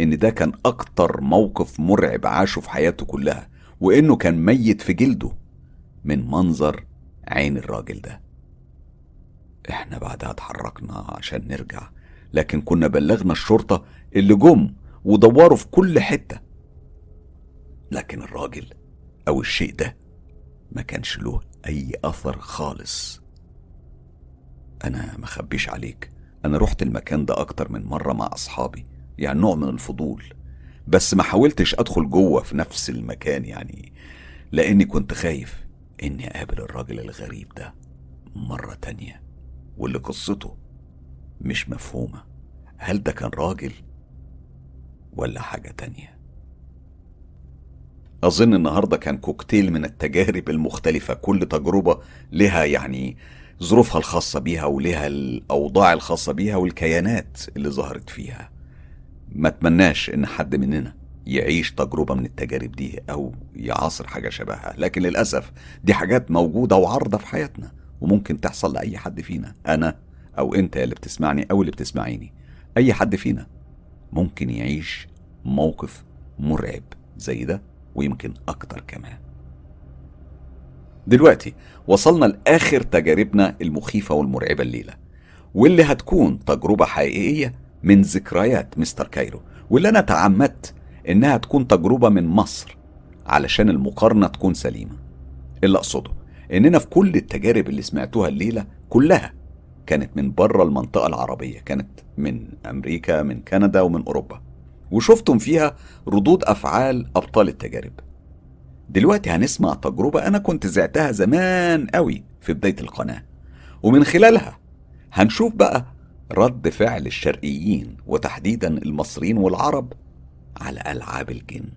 إن ده كان أكتر موقف مرعب عاشه في حياته كلها وإنه كان ميت في جلده من منظر عين الراجل ده. إحنا بعدها اتحركنا عشان نرجع لكن كنا بلغنا الشرطة اللي جم ودوروا في كل حتة. لكن الراجل أو الشيء ده ما كانش له أي أثر خالص. أنا ما خبيش عليك. أنا رحت المكان ده أكتر من مرة مع أصحابي يعني نوع من الفضول. بس ما حاولتش أدخل جوه في نفس المكان يعني لأني كنت خايف إني أقابل الراجل الغريب ده مرة تانية واللي قصته مش مفهومة. هل ده كان راجل ولا حاجة تانية؟ أظن النهاردة كان كوكتيل من التجارب المختلفة كل تجربة لها يعني ظروفها الخاصة بيها ولها الأوضاع الخاصة بيها والكيانات اللي ظهرت فيها. ما أتمناش إن حد مننا يعيش تجربة من التجارب دي أو يعاصر حاجة شبهها لكن للأسف دي حاجات موجودة وعارضة في حياتنا وممكن تحصل لأي حد فينا أنا أو أنت اللي بتسمعني أو اللي بتسمعيني. أي حد فينا ممكن يعيش موقف مرعب زي ده ويمكن أكتر كمان. دلوقتي وصلنا لآخر تجاربنا المخيفة والمرعبة الليلة واللي هتكون تجربة حقيقية من ذكريات مستر كايرو واللي أنا تعمدت إنها تكون تجربة من مصر علشان المقارنة تكون سليمة. اللي أقصده إننا في كل التجارب اللي سمعتوها الليلة كلها كانت من بره المنطقة العربية كانت من أمريكا من كندا ومن أوروبا وشفتم فيها ردود أفعال أبطال التجارب. دلوقتي هنسمع تجربة أنا كنت زعتها زمان قوي في بداية القناة. ومن خلالها هنشوف بقى رد فعل الشرقيين وتحديدا المصريين والعرب على ألعاب الجن.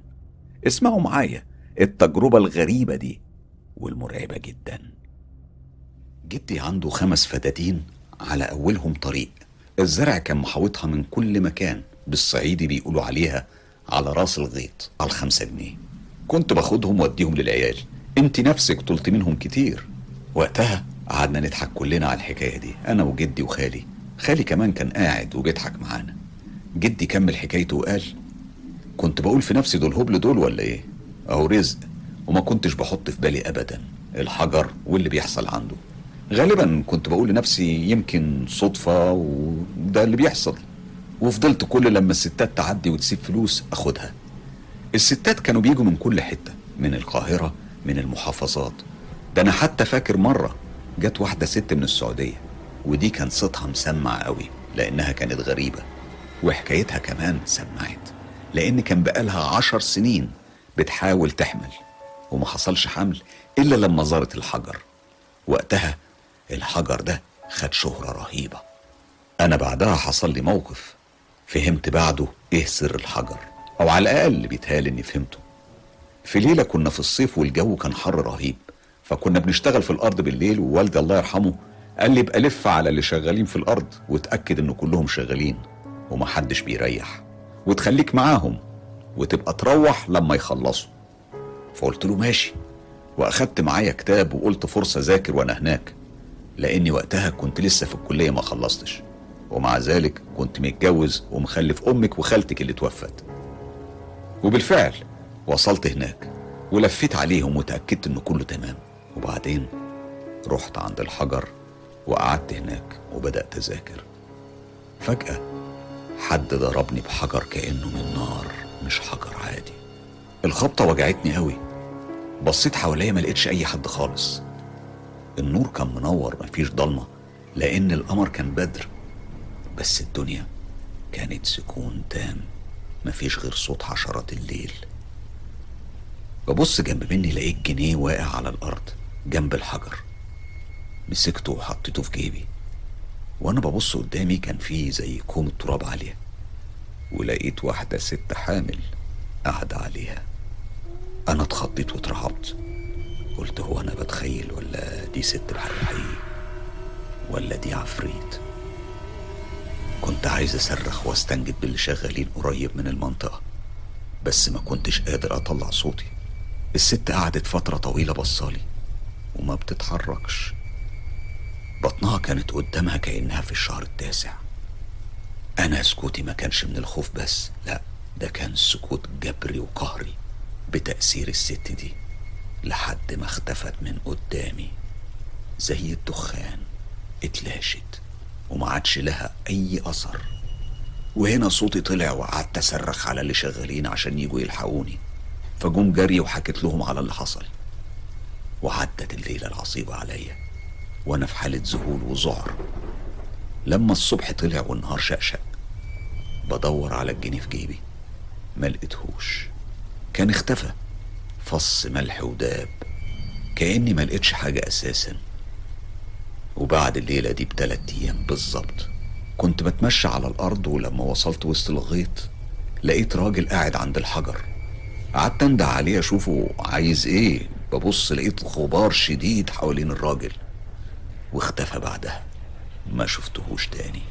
اسمعوا معايا التجربة الغريبة دي والمرعبة جدا. جدي عنده خمس فدادين على أولهم طريق. الزرع كان محاوطها من كل مكان. بالصعيدي بيقولوا عليها على راس الغيط على الخمسة جنيه. كنت باخدهم واديهم للعيال. انت نفسك طلت منهم كتير. وقتها قعدنا نضحك كلنا على الحكاية دي أنا وجدي وخالي. خالي كمان كان قاعد وبيضحك معانا. جدي كمل حكايته وقال كنت بقول في نفسي دول هبل دول ولا إيه؟ أهو رزق وما كنتش بحط في بالي ابدا الحجر واللي بيحصل عنده. غالبا كنت بقول لنفسي يمكن صدفة وده اللي بيحصل. وفضلت كل لما الستات تعدي وتسيب فلوس أخدها. الستات كانوا بيجوا من كل حتة من القاهرة من المحافظات. ده أنا حتى فاكر مرة جت واحدة ست من السعودية ودي كان صوتها مسمع قوي لأنها كانت غريبة وحكايتها كمان سمعت لأن كان بقالها عشر سنين بتحاول تحمل وما حصلش حمل إلا لما زارت الحجر. وقتها الحجر ده خد شهرة رهيبة. أنا بعدها حصل لي موقف فهمت بعده إيه سر الحجر. أو على الأقل بيتهال إني فهمته. في ليلة كنا في الصيف والجو كان حر رهيب فكنا بنشتغل في الأرض بالليل ووالدي الله يرحمه قال لي ابقى لف على اللي شغالين في الأرض وتاكد ان كلهم شغالين ومحدش بيريح وتخليك معاهم وتبقى تروح لما يخلصوا. فقلت له ماشي وأخدت معايا كتاب وقلت فرصة ذاكر وأنا هناك لأني وقتها كنت لسه في الكلية ما خلصتش ومع ذلك كنت متجوز ومخلف أمك وخالتك اللي توفت. وبالفعل وصلت هناك ولفيت عليهم وتأكدت انه كله تمام. وبعدين رحت عند الحجر وقعدت هناك وبدأت أذاكر. فجأة حد ضربني بحجر كأنه من نار مش حجر عادي. الخبطة وجعتني قوي. بصيت حواليا ما لقيتش أي حد خالص. النور كان منور مفيش ضلمة لأن القمر كان بدر بس الدنيا كانت سكون تام. مفيش غير صوت حشرات الليل. ببص جنب مني لقيت جنيه واقع على الأرض جنب الحجر. مسكته وحطيته في جيبي. وأنا ببص قدامي كان في زي كوم التراب عالية ولقيت واحدة ست حامل قاعدة عليها. أنا اتخضيت واترعبت قلت هو أنا بتخيل ولا دي ست بحق حقيقي ولا دي عفريت؟ كنت عايز أصرخ واستنجد باللي شغالين قريب من المنطقة بس ما كنتش قادر أطلع صوتي. الست قعدت فترة طويلة بصالي وما بتتحركش. بطنها كانت قدامها كأنها في الشهر التاسع. أنا سكوتي ما كانش من الخوف بس لا ده كان سكوت جبري وقهري بتأثير الست دي لحد ما اختفت من قدامي. زي الدخان اتلاشت. وما عادش لها أي أثر. وهنا صوتي طلع وقعدت أصرخ على اللي شغالين عشان يجوا يلحقوني. فجم جري وحكيت لهم على اللي حصل. وعدت الليلة العصيبة عليا. وأنا في حالة ذهول وذعر. لما الصبح طلع والنهار شقشق بدور على الجنيه في جيبي. ما لقيتهوش. كان اختفى. فص ملح وداب. كأني ما لقيتش حاجة أساسا. وبعد الليلة دي بتلات أيام بالظبط. كنت بتمشى على الأرض ولما وصلت وسط الغيط لقيت راجل قاعد عند الحجر. قعدت انده عليه أشوفه عايز إيه. ببص لقيت غبار شديد حوالين الراجل واختفى بعدها. ما شفتهوش تاني.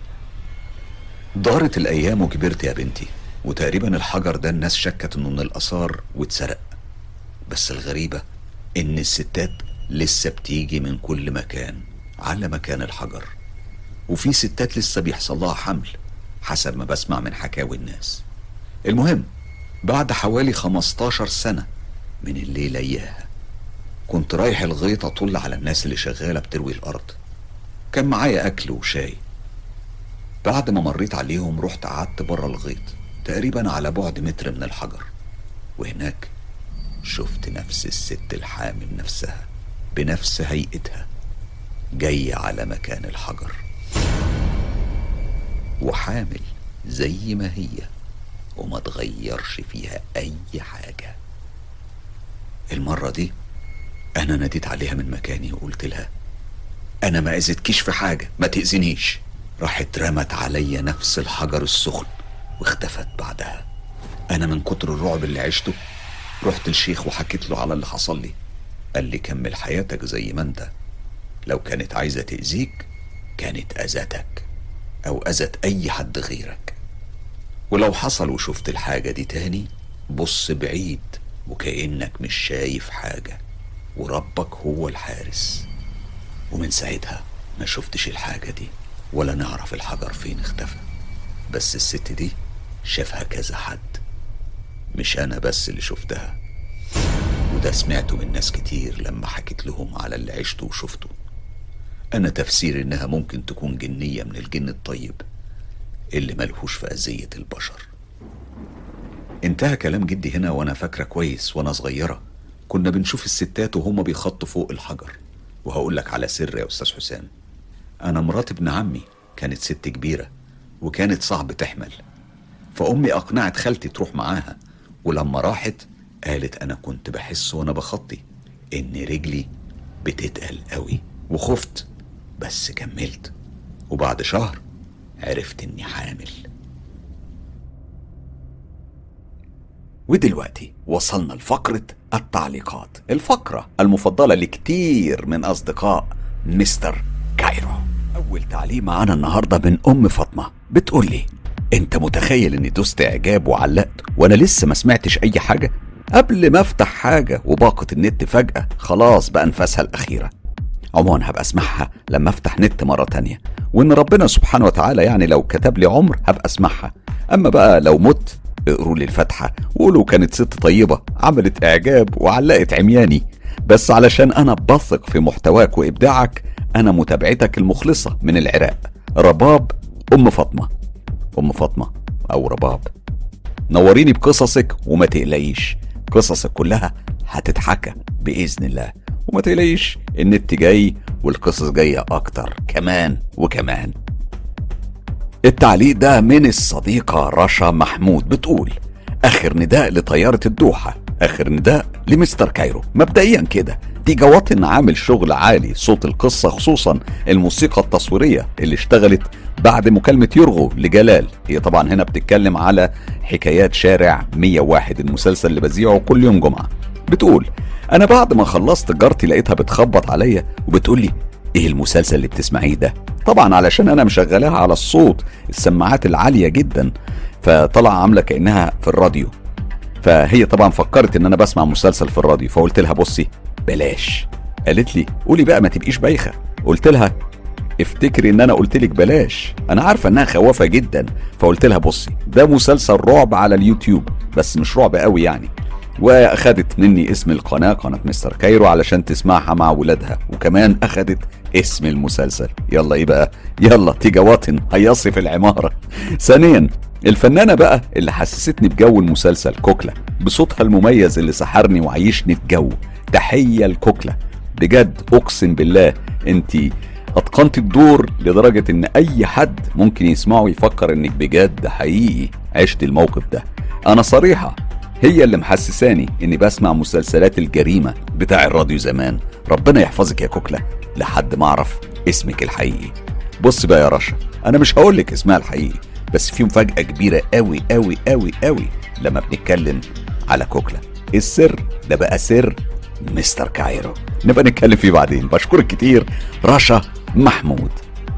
دارت الأيام وكبرت يا بنتي وتقريبا الحجر ده الناس شكت إنه من الآثار واتسرق. بس الغريبة إن الستات لسه بتيجي من كل مكان. على مكان الحجر. وفي ستات لسه بيحصل لها حمل حسب ما بسمع من حكاوي الناس. المهم بعد حوالي 15 سنة من الليلة إياها كنت رايح الغيط أطل على الناس اللي شغالة بتروي الأرض. كان معايا أكل وشاي. بعد ما مريت عليهم رحت قعدت بره الغيط تقريبا على بعد متر من الحجر. وهناك شفت نفس الست الحامل نفسها بنفس هيئتها. جاية على مكان الحجر. وحامل زي ما هي وما تغيرش فيها أي حاجة. المرة دي أنا ناديت عليها من مكاني وقلت لها أنا ما أذيتكيش في حاجة ما تأذينيش. راحت رمت عليا نفس الحجر السخن واختفت بعدها. أنا من كتر الرعب اللي عشته رحت الشيخ وحكيت له على اللي حصل لي. قال لي كمل حياتك زي ما أنت. لو كانت عايزة تأذيك كانت أذتك أو أذت أي حد غيرك. ولو حصل وشفت الحاجة دي تاني بص بعيد وكأنك مش شايف حاجة وربك هو الحارس. ومن ساعتها ما شفتش الحاجة دي ولا نعرف الحجر فين اختفى. بس الست دي شافها كذا حد مش أنا بس اللي شفتها. وده سمعته من ناس كتير لما حكيت لهم على اللي عشته وشفته. أنا تفسير إنها ممكن تكون جنية من الجن الطيب اللي ملهوش في أذية البشر. انتهى كلام جدي هنا وأنا فاكرة كويس وأنا صغيرة. كنا بنشوف الستات وهما بيخطوا فوق الحجر. وهقول لك على سر يا أستاذ حسام. أنا مرات ابن عمي كانت ست كبيرة وكانت صعب تحمل. فأمي أقنعت خالتي تروح معاها. ولما راحت قالت أنا كنت بحس وأنا بخطي إن رجلي بتتقل قوي. وخفت. بس كملت. وبعد شهر عرفت إني حامل. ودلوقتي وصلنا لفقرة التعليقات الفقرة المفضلة لكتير من أصدقاء مستر كايرو. أول تعليق معانا النهاردة من أم فاطمة. بتقول لي أنت متخيل إني دوست إعجاب وعلقت وأنا لسه ما سمعتش أي حاجة؟ قبل ما أفتح حاجة وباقة النت فجأة خلاص بقى الأخيرة. عموما هبقى اسمعها لما افتح نت مرة تانية. وإن ربنا سبحانه وتعالى يعني لو كتب لي عمر هبقى اسمعها. أما بقى لو مت اقروا لي الفاتحة. وقولوا كانت ست طيبة عملت إعجاب وعلقت عمياني. بس علشان أنا بثق في محتواك وإبداعك أنا متابعتك المخلصة من العراق. رباب أم فاطمة. أم فاطمة أو رباب. نوريني بقصصك وما تقلقيش. قصصك كلها هتتحكى بإذن الله. وما تقلقيش النت جاي والقصص جاية أكتر كمان وكمان. التعليق ده من الصديقة رشا محمود بتقول آخر نداء لطيارة الدوحة آخر نداء لمستر كايرو. مبدئيا كده تيجا واتن عامل شغل عالي صوت القصة خصوصا الموسيقى التصويرية اللي اشتغلت بعد مكالمة يرغو لجلال. هي طبعا هنا بتتكلم على حكايات شارع 101 المسلسل اللي بذيعه كل يوم جمعة. بتقول أنا بعد ما خلصت جارتي لقيتها بتخبط عليا وبتقول لي إيه المسلسل اللي بتسمعيه ده؟ طبعا علشان أنا مشغلاها على الصوت السماعات العالية جدا فطلع عاملة كأنها في الراديو. فهي طبعا فكرت إن أنا بسمع مسلسل في الراديو فقلت لها بصي بلاش. قالت لي قولي بقى ما تبقيش بايخة. قلت لها افتكري إن أنا قلت لك بلاش. أنا عارفة إنها خوافه جدا فقلت لها بصي ده مسلسل رعب على اليوتيوب بس مش رعب قوي يعني. واخدت مني اسم القناة قناة مستر كايرو علشان تسمعها مع ولادها وكمان اخدت اسم المسلسل. يلا إيه بقى؟ يلا تيجا وطن هيصي في العمارة. ثانيا الفنانة بقى اللي حسستني بجو المسلسل كوكلا. بصوتها المميز اللي سحرني وعيشني في جو. تحية لكوكلا. بجد أقسم بالله أنت اتقنت الدور لدرجة إن أي حد ممكن يسمعه يفكر إنك بجد حقيقي عشت الموقف ده. أنا صريحة هي اللي محسساني إني بسمع مسلسلات الجريمة بتاع الراديو زمان. ربنا يحفظك يا كوكلا. لحد ما أعرف اسمك الحقيقي. بص بقى يا رشا أنا مش هقول لك اسمها الحقيقي بس في مفاجأة كبيرة قوي قوي قوي قوي لما بنتكلم على كوكلا. السر ده بقى سر مستر كايرو. نبقى نتكلم فيه بعدين. بشكرك كتير رشا محمود.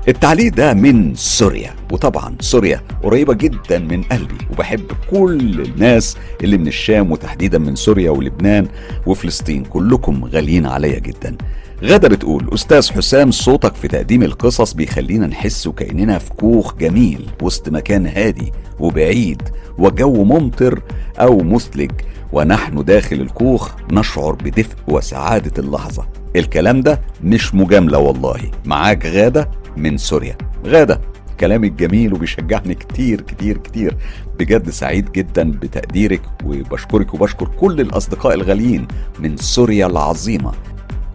التعليق ده من سوريا. وطبعا سوريا قريبة جدا من قلبي وبحب كل الناس اللي من الشام وتحديدا من سوريا ولبنان وفلسطين. كلكم غاليين عليا جدا. غدا بتقول أستاذ حسام صوتك في تقديم القصص بيخلينا نحس كأننا في كوخ جميل وسط مكان هادي وبعيد وجو ممطر أو مثلج. ونحن داخل الكوخ نشعر بدفء وسعادة اللحظة. الكلام ده مش مجاملة والله. معاك غادة من سوريا. غادة كلامك جميل وبيشجعني كتير كتير كتير. بجد سعيد جدا بتقديرك وبشكرك وبشكر كل الأصدقاء الغاليين من سوريا العظيمة.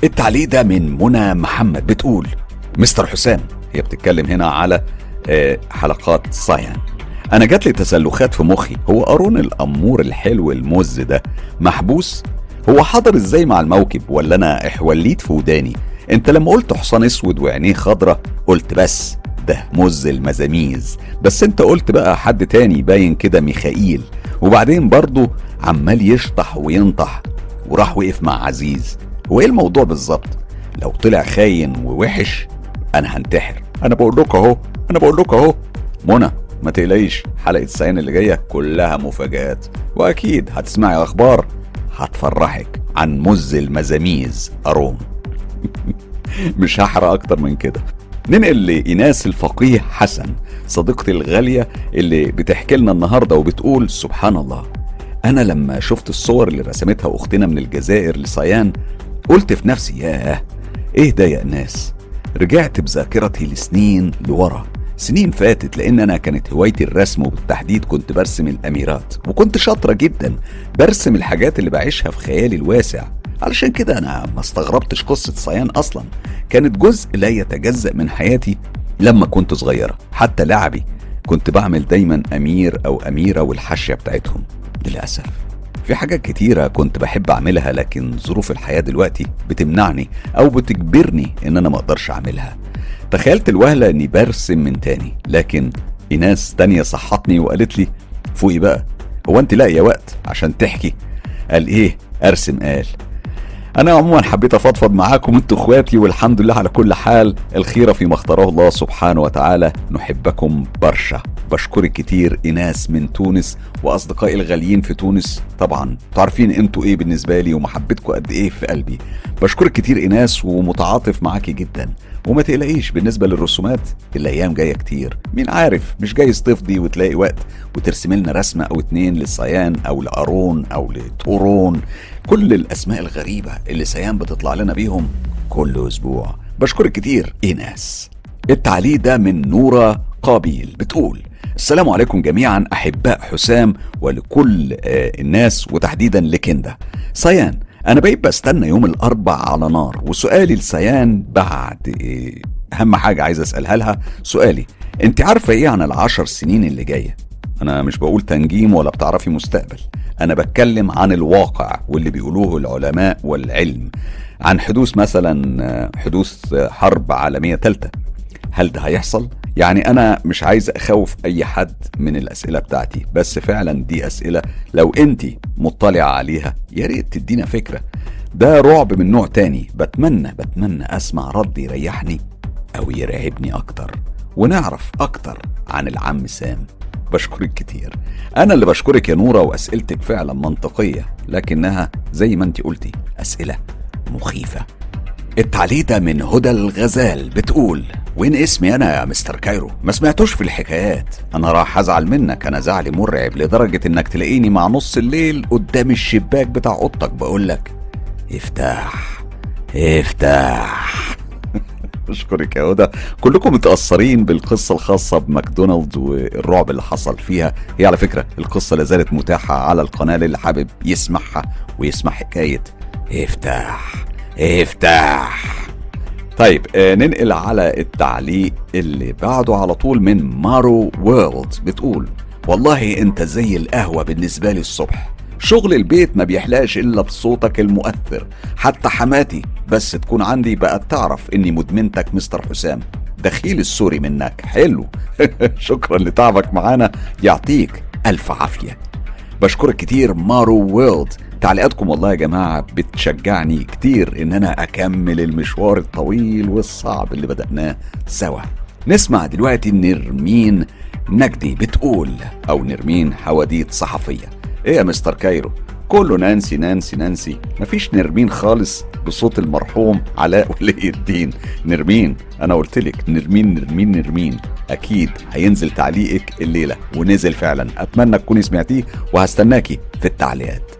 التعليق ده من منى محمد بتقول مستر حسام هي بتتكلم هنا على آه، حلقات صايان. أنا جات لي تسلخات في مخي. هو قارون الأمور الحلو المز ده. محبوس؟ هو حضر إزاي مع الموكب ولا أنا إحوليت في وداني؟ أنت لما قلت حصان أسود وعينيه خضرة قلت بس ده مز المزاميز. بس أنت قلت بقى حد تاني باين كده ميخائيل. وبعدين برضه عمال يشطح وينطح. وراح وقف مع عزيز. هو إيه الموضوع بالظبط؟ لو طلع خاين ووحش أنا هنتحر. أنا بقول لكم أهو. أنا بقول لكم أهو. منى ما تقلقيش حلقة السعين اللي جاية كلها مفاجآت وأكيد هتسمعي أخبار هتفرحك عن مز المزاميز ارون مش هحرق أكتر من كده. ننقل لإناس الفقيه حسن صديقتي الغالية اللي بتحكي لنا النهاردة وبتقول سبحان الله. أنا لما شفت الصور اللي رسمتها أختنا من الجزائر لصيان قلت في نفسي ياه إيه ده يا إناس رجعت بذاكرتي لسنين لورا. سنين فاتت لأن أنا كانت هوايتي الرسم وبالتحديد كنت برسم الأميرات وكنت شاطرة جدا برسم الحاجات اللي بعيشها في خيالي الواسع. علشان كده أنا ما استغربتش قصة صيان أصلا. كانت جزء لا يتجزأ من حياتي لما كنت صغيرة. حتى لعبي كنت بعمل دايما أمير أو أميرة والحاشية بتاعتهم. للأسف في حاجات كتيرة كنت بحب أعملها لكن ظروف الحياة دلوقتي بتمنعني أو بتجبرني إن أنا مقدرش أعملها. تخيلت الوهلة إني برسم من تاني لكن إناس تانية صحتني وقالت لي فوقي بقى هو أنت لاقية وقت عشان تحكي؟ قال إيه؟ أرسم قال أنا عموما حبيت أفضفض معاكم أنتوا إخواتي والحمد لله على كل حال الخيره فيما اختاره الله سبحانه وتعالى نحبكم برشا. بشكرك كتير ايناس من تونس وأصدقائي الغاليين في تونس. طبعا تعرفين أنتوا إيه بالنسبة لي ومحبتكم قد إيه في قلبي. بشكرك كتير ايناس ومتعاطف معاكي جدا. وما تقلقيش بالنسبة للرسومات الأيام جاية كتير. مين عارف مش جايز تفضي وتلاقي وقت وترسم لنا رسمة أو اتنين للصيان أو لأرون أو لطورون كل الأسماء الغريبة اللي سيان بتطلع لنا بيهم كل أسبوع. بشكرك كتير إيناس. التعليق ده من نورة قابيل. بتقول السلام عليكم جميعا أحباء حسام ولكل آه الناس وتحديدا لكندا. صيان أنا بقيت بستنى يوم الأربع على نار وسؤالي لسيان بعد إيه؟ أهم حاجة عايز أسألها لها سؤالي أنت عارفة إيه عن العشر سنين اللي جاية؟ أنا مش بقول تنجيم ولا بتعرفي مستقبل أنا بتكلم عن الواقع واللي بيقولوه العلماء والعلم عن حدوث مثلا حدوث حرب عالمية ثالثه هل ده هيحصل؟ يعني أنا مش عايز أخوف أي حد من الأسئلة بتاعتي بس فعلا دي أسئلة لو أنت مطلعه عليها يا ريت تدينا فكرة. ده رعب من نوع تاني. بتمنى بتمنى أسمع رد يريحني أو يرعبني أكتر ونعرف أكتر عن العم سام. بشكرك كتير. أنا اللي بشكرك يا نورة وأسئلتك فعلا منطقية لكنها زي ما أنت قلتي أسئلة مخيفة. التعليق ده من هدى الغزال بتقول وين اسمي أنا يا مستر كايرو؟ ما سمعتوش في الحكايات. أنا راح أزعل منك أنا زعلي مرعب لدرجة إنك تلاقيني مع نص الليل قدام الشباك بتاع أوضتك بقولك افتح افتح. أشكرك يا هدى. كلكم متأثرين بالقصة الخاصة بماكدونالدز والرعب اللي حصل فيها. هي على فكرة القصة لازالت متاحة على القناة اللي حابب يسمعها ويسمع حكاية افتح افتح. طيب آه ننقل على التعليق اللي بعده على طول من مارو وورلد بتقول والله انت زي القهوة بالنسبة لي الصبح. شغل البيت ما بيحلاش إلا بصوتك المؤثر. حتى حماتي بس تكون عندي بقت تعرف إني مدمنتك مستر حسام. دخيل السوري منك. حلو. شكرا لتعبك معانا. يعطيك ألف عافية. بشكرك كتير مارو وورلد. تعليقاتكم والله يا جماعة بتشجعني كتير إن أنا أكمل المشوار الطويل والصعب اللي بدأناه سوا. نسمع دلوقتي نرمين نجدي بتقول أو نرمين حواديت صحفية. إيه يا مستر كايرو؟ كله نانسي نانسي نانسي. مفيش نرمين خالص بصوت المرحوم علاء ولي الدين. نرمين أنا قلت لك نرمين نرمين نرمين. أكيد هينزل تعليقك الليلة ونزل فعلا. أتمنى تكوني سمعتيه وهستناكي في التعليقات.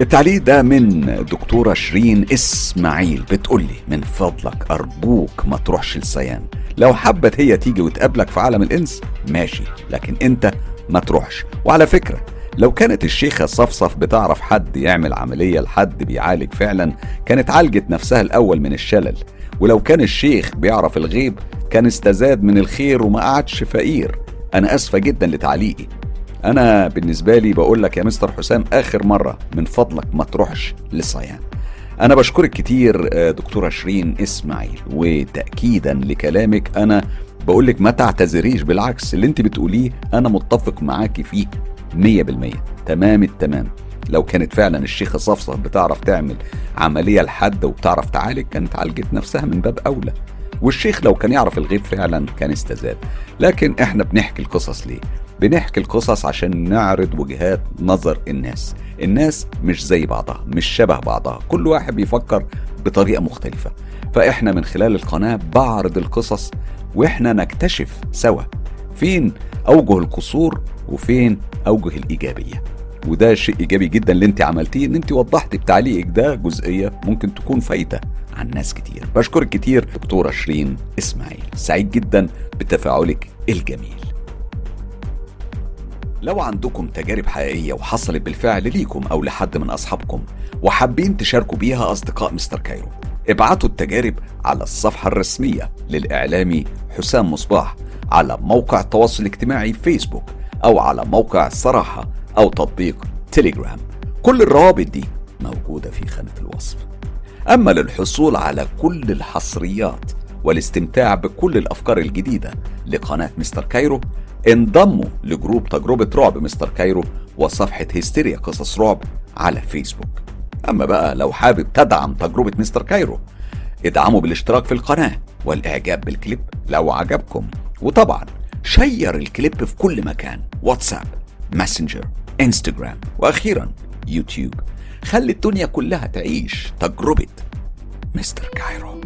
التعليق ده من دكتورة شيرين إسماعيل. بتقولي من فضلك أرجوك ما تروحش لسيان لو حبت هي تيجي وتقابلك في عالم الإنس ماشي لكن أنت ما تروحش. وعلى فكرة لو كانت الشيخة صفصف بتعرف حد يعمل عملية لحد بيعالج فعلا كانت عالجت نفسها الأول من الشلل. ولو كان الشيخ بيعرف الغيب كان استزاد من الخير وما قعدش فقير. أنا أسفة جدا لتعليقي. أنا بالنسبة لي بقول لك يا مستر حسام آخر مرة من فضلك ما تروحش للصيان أنا بشكرك كتير آه، دكتورة شيرين إسماعيل وتأكيدا لكلامك أنا بقول لك ما تعتذريش بالعكس اللي أنت بتقوليه أنا متفق معاكي فيه مية بالمية. تمام التمام. لو كانت فعلا الشيخة صفصف بتعرف تعمل عملية لحد وبتعرف تعالج كانت عالجت نفسها من باب أولى. والشيخ لو كان يعرف الغيب فعلا كان استزاد. لكن إحنا بنحكي القصص ليه؟ بنحكي القصص عشان نعرض وجهات نظر الناس. الناس مش زي بعضها مش شبه بعضها. كل واحد بيفكر بطريقة مختلفة. فإحنا من خلال القناة بعرض القصص وإحنا نكتشف سوا فين أوجه القصور وفين أوجه الإيجابية. وده شيء إيجابي جدا اللي أنت عملتيه إن أنت وضحتي بتعليقك ده جزئية ممكن تكون فايتة عن ناس كتير. بشكرك كتير دكتوره شيرين إسماعيل. سعيد جدا بتفاعلك الجميل. لو عندكم تجارب حقيقية وحصلت بالفعل ليكم أو لحد من أصحابكم وحابين تشاركوا بيها أصدقاء مستر كايرو ابعتوا التجارب على الصفحة الرسمية للإعلامي حسام مصباح على موقع التواصل الاجتماعي فيسبوك أو على موقع الصراحة أو تطبيق تليجرام كل الروابط دي موجودة في خانة الوصف. أما للحصول على كل الحصريات والاستمتاع بكل الأفكار الجديدة لقناة مستر كايرو انضموا ل group تجربة رعب مستر كايرو وصفحة هستيريا قصص رعب على فيسبوك. أما بقى لو حابب تدعم تجربة مستر كايرو ادعموا بالاشتراك في القناة والإعجاب بالكليب لو عجبكم. وطبعا share الكليب في كل مكان واتساب ماسنجر إنستجرام وأخيرا يوتيوب. خلي الدنيا كلها تعيش تجربة مستر كايرو.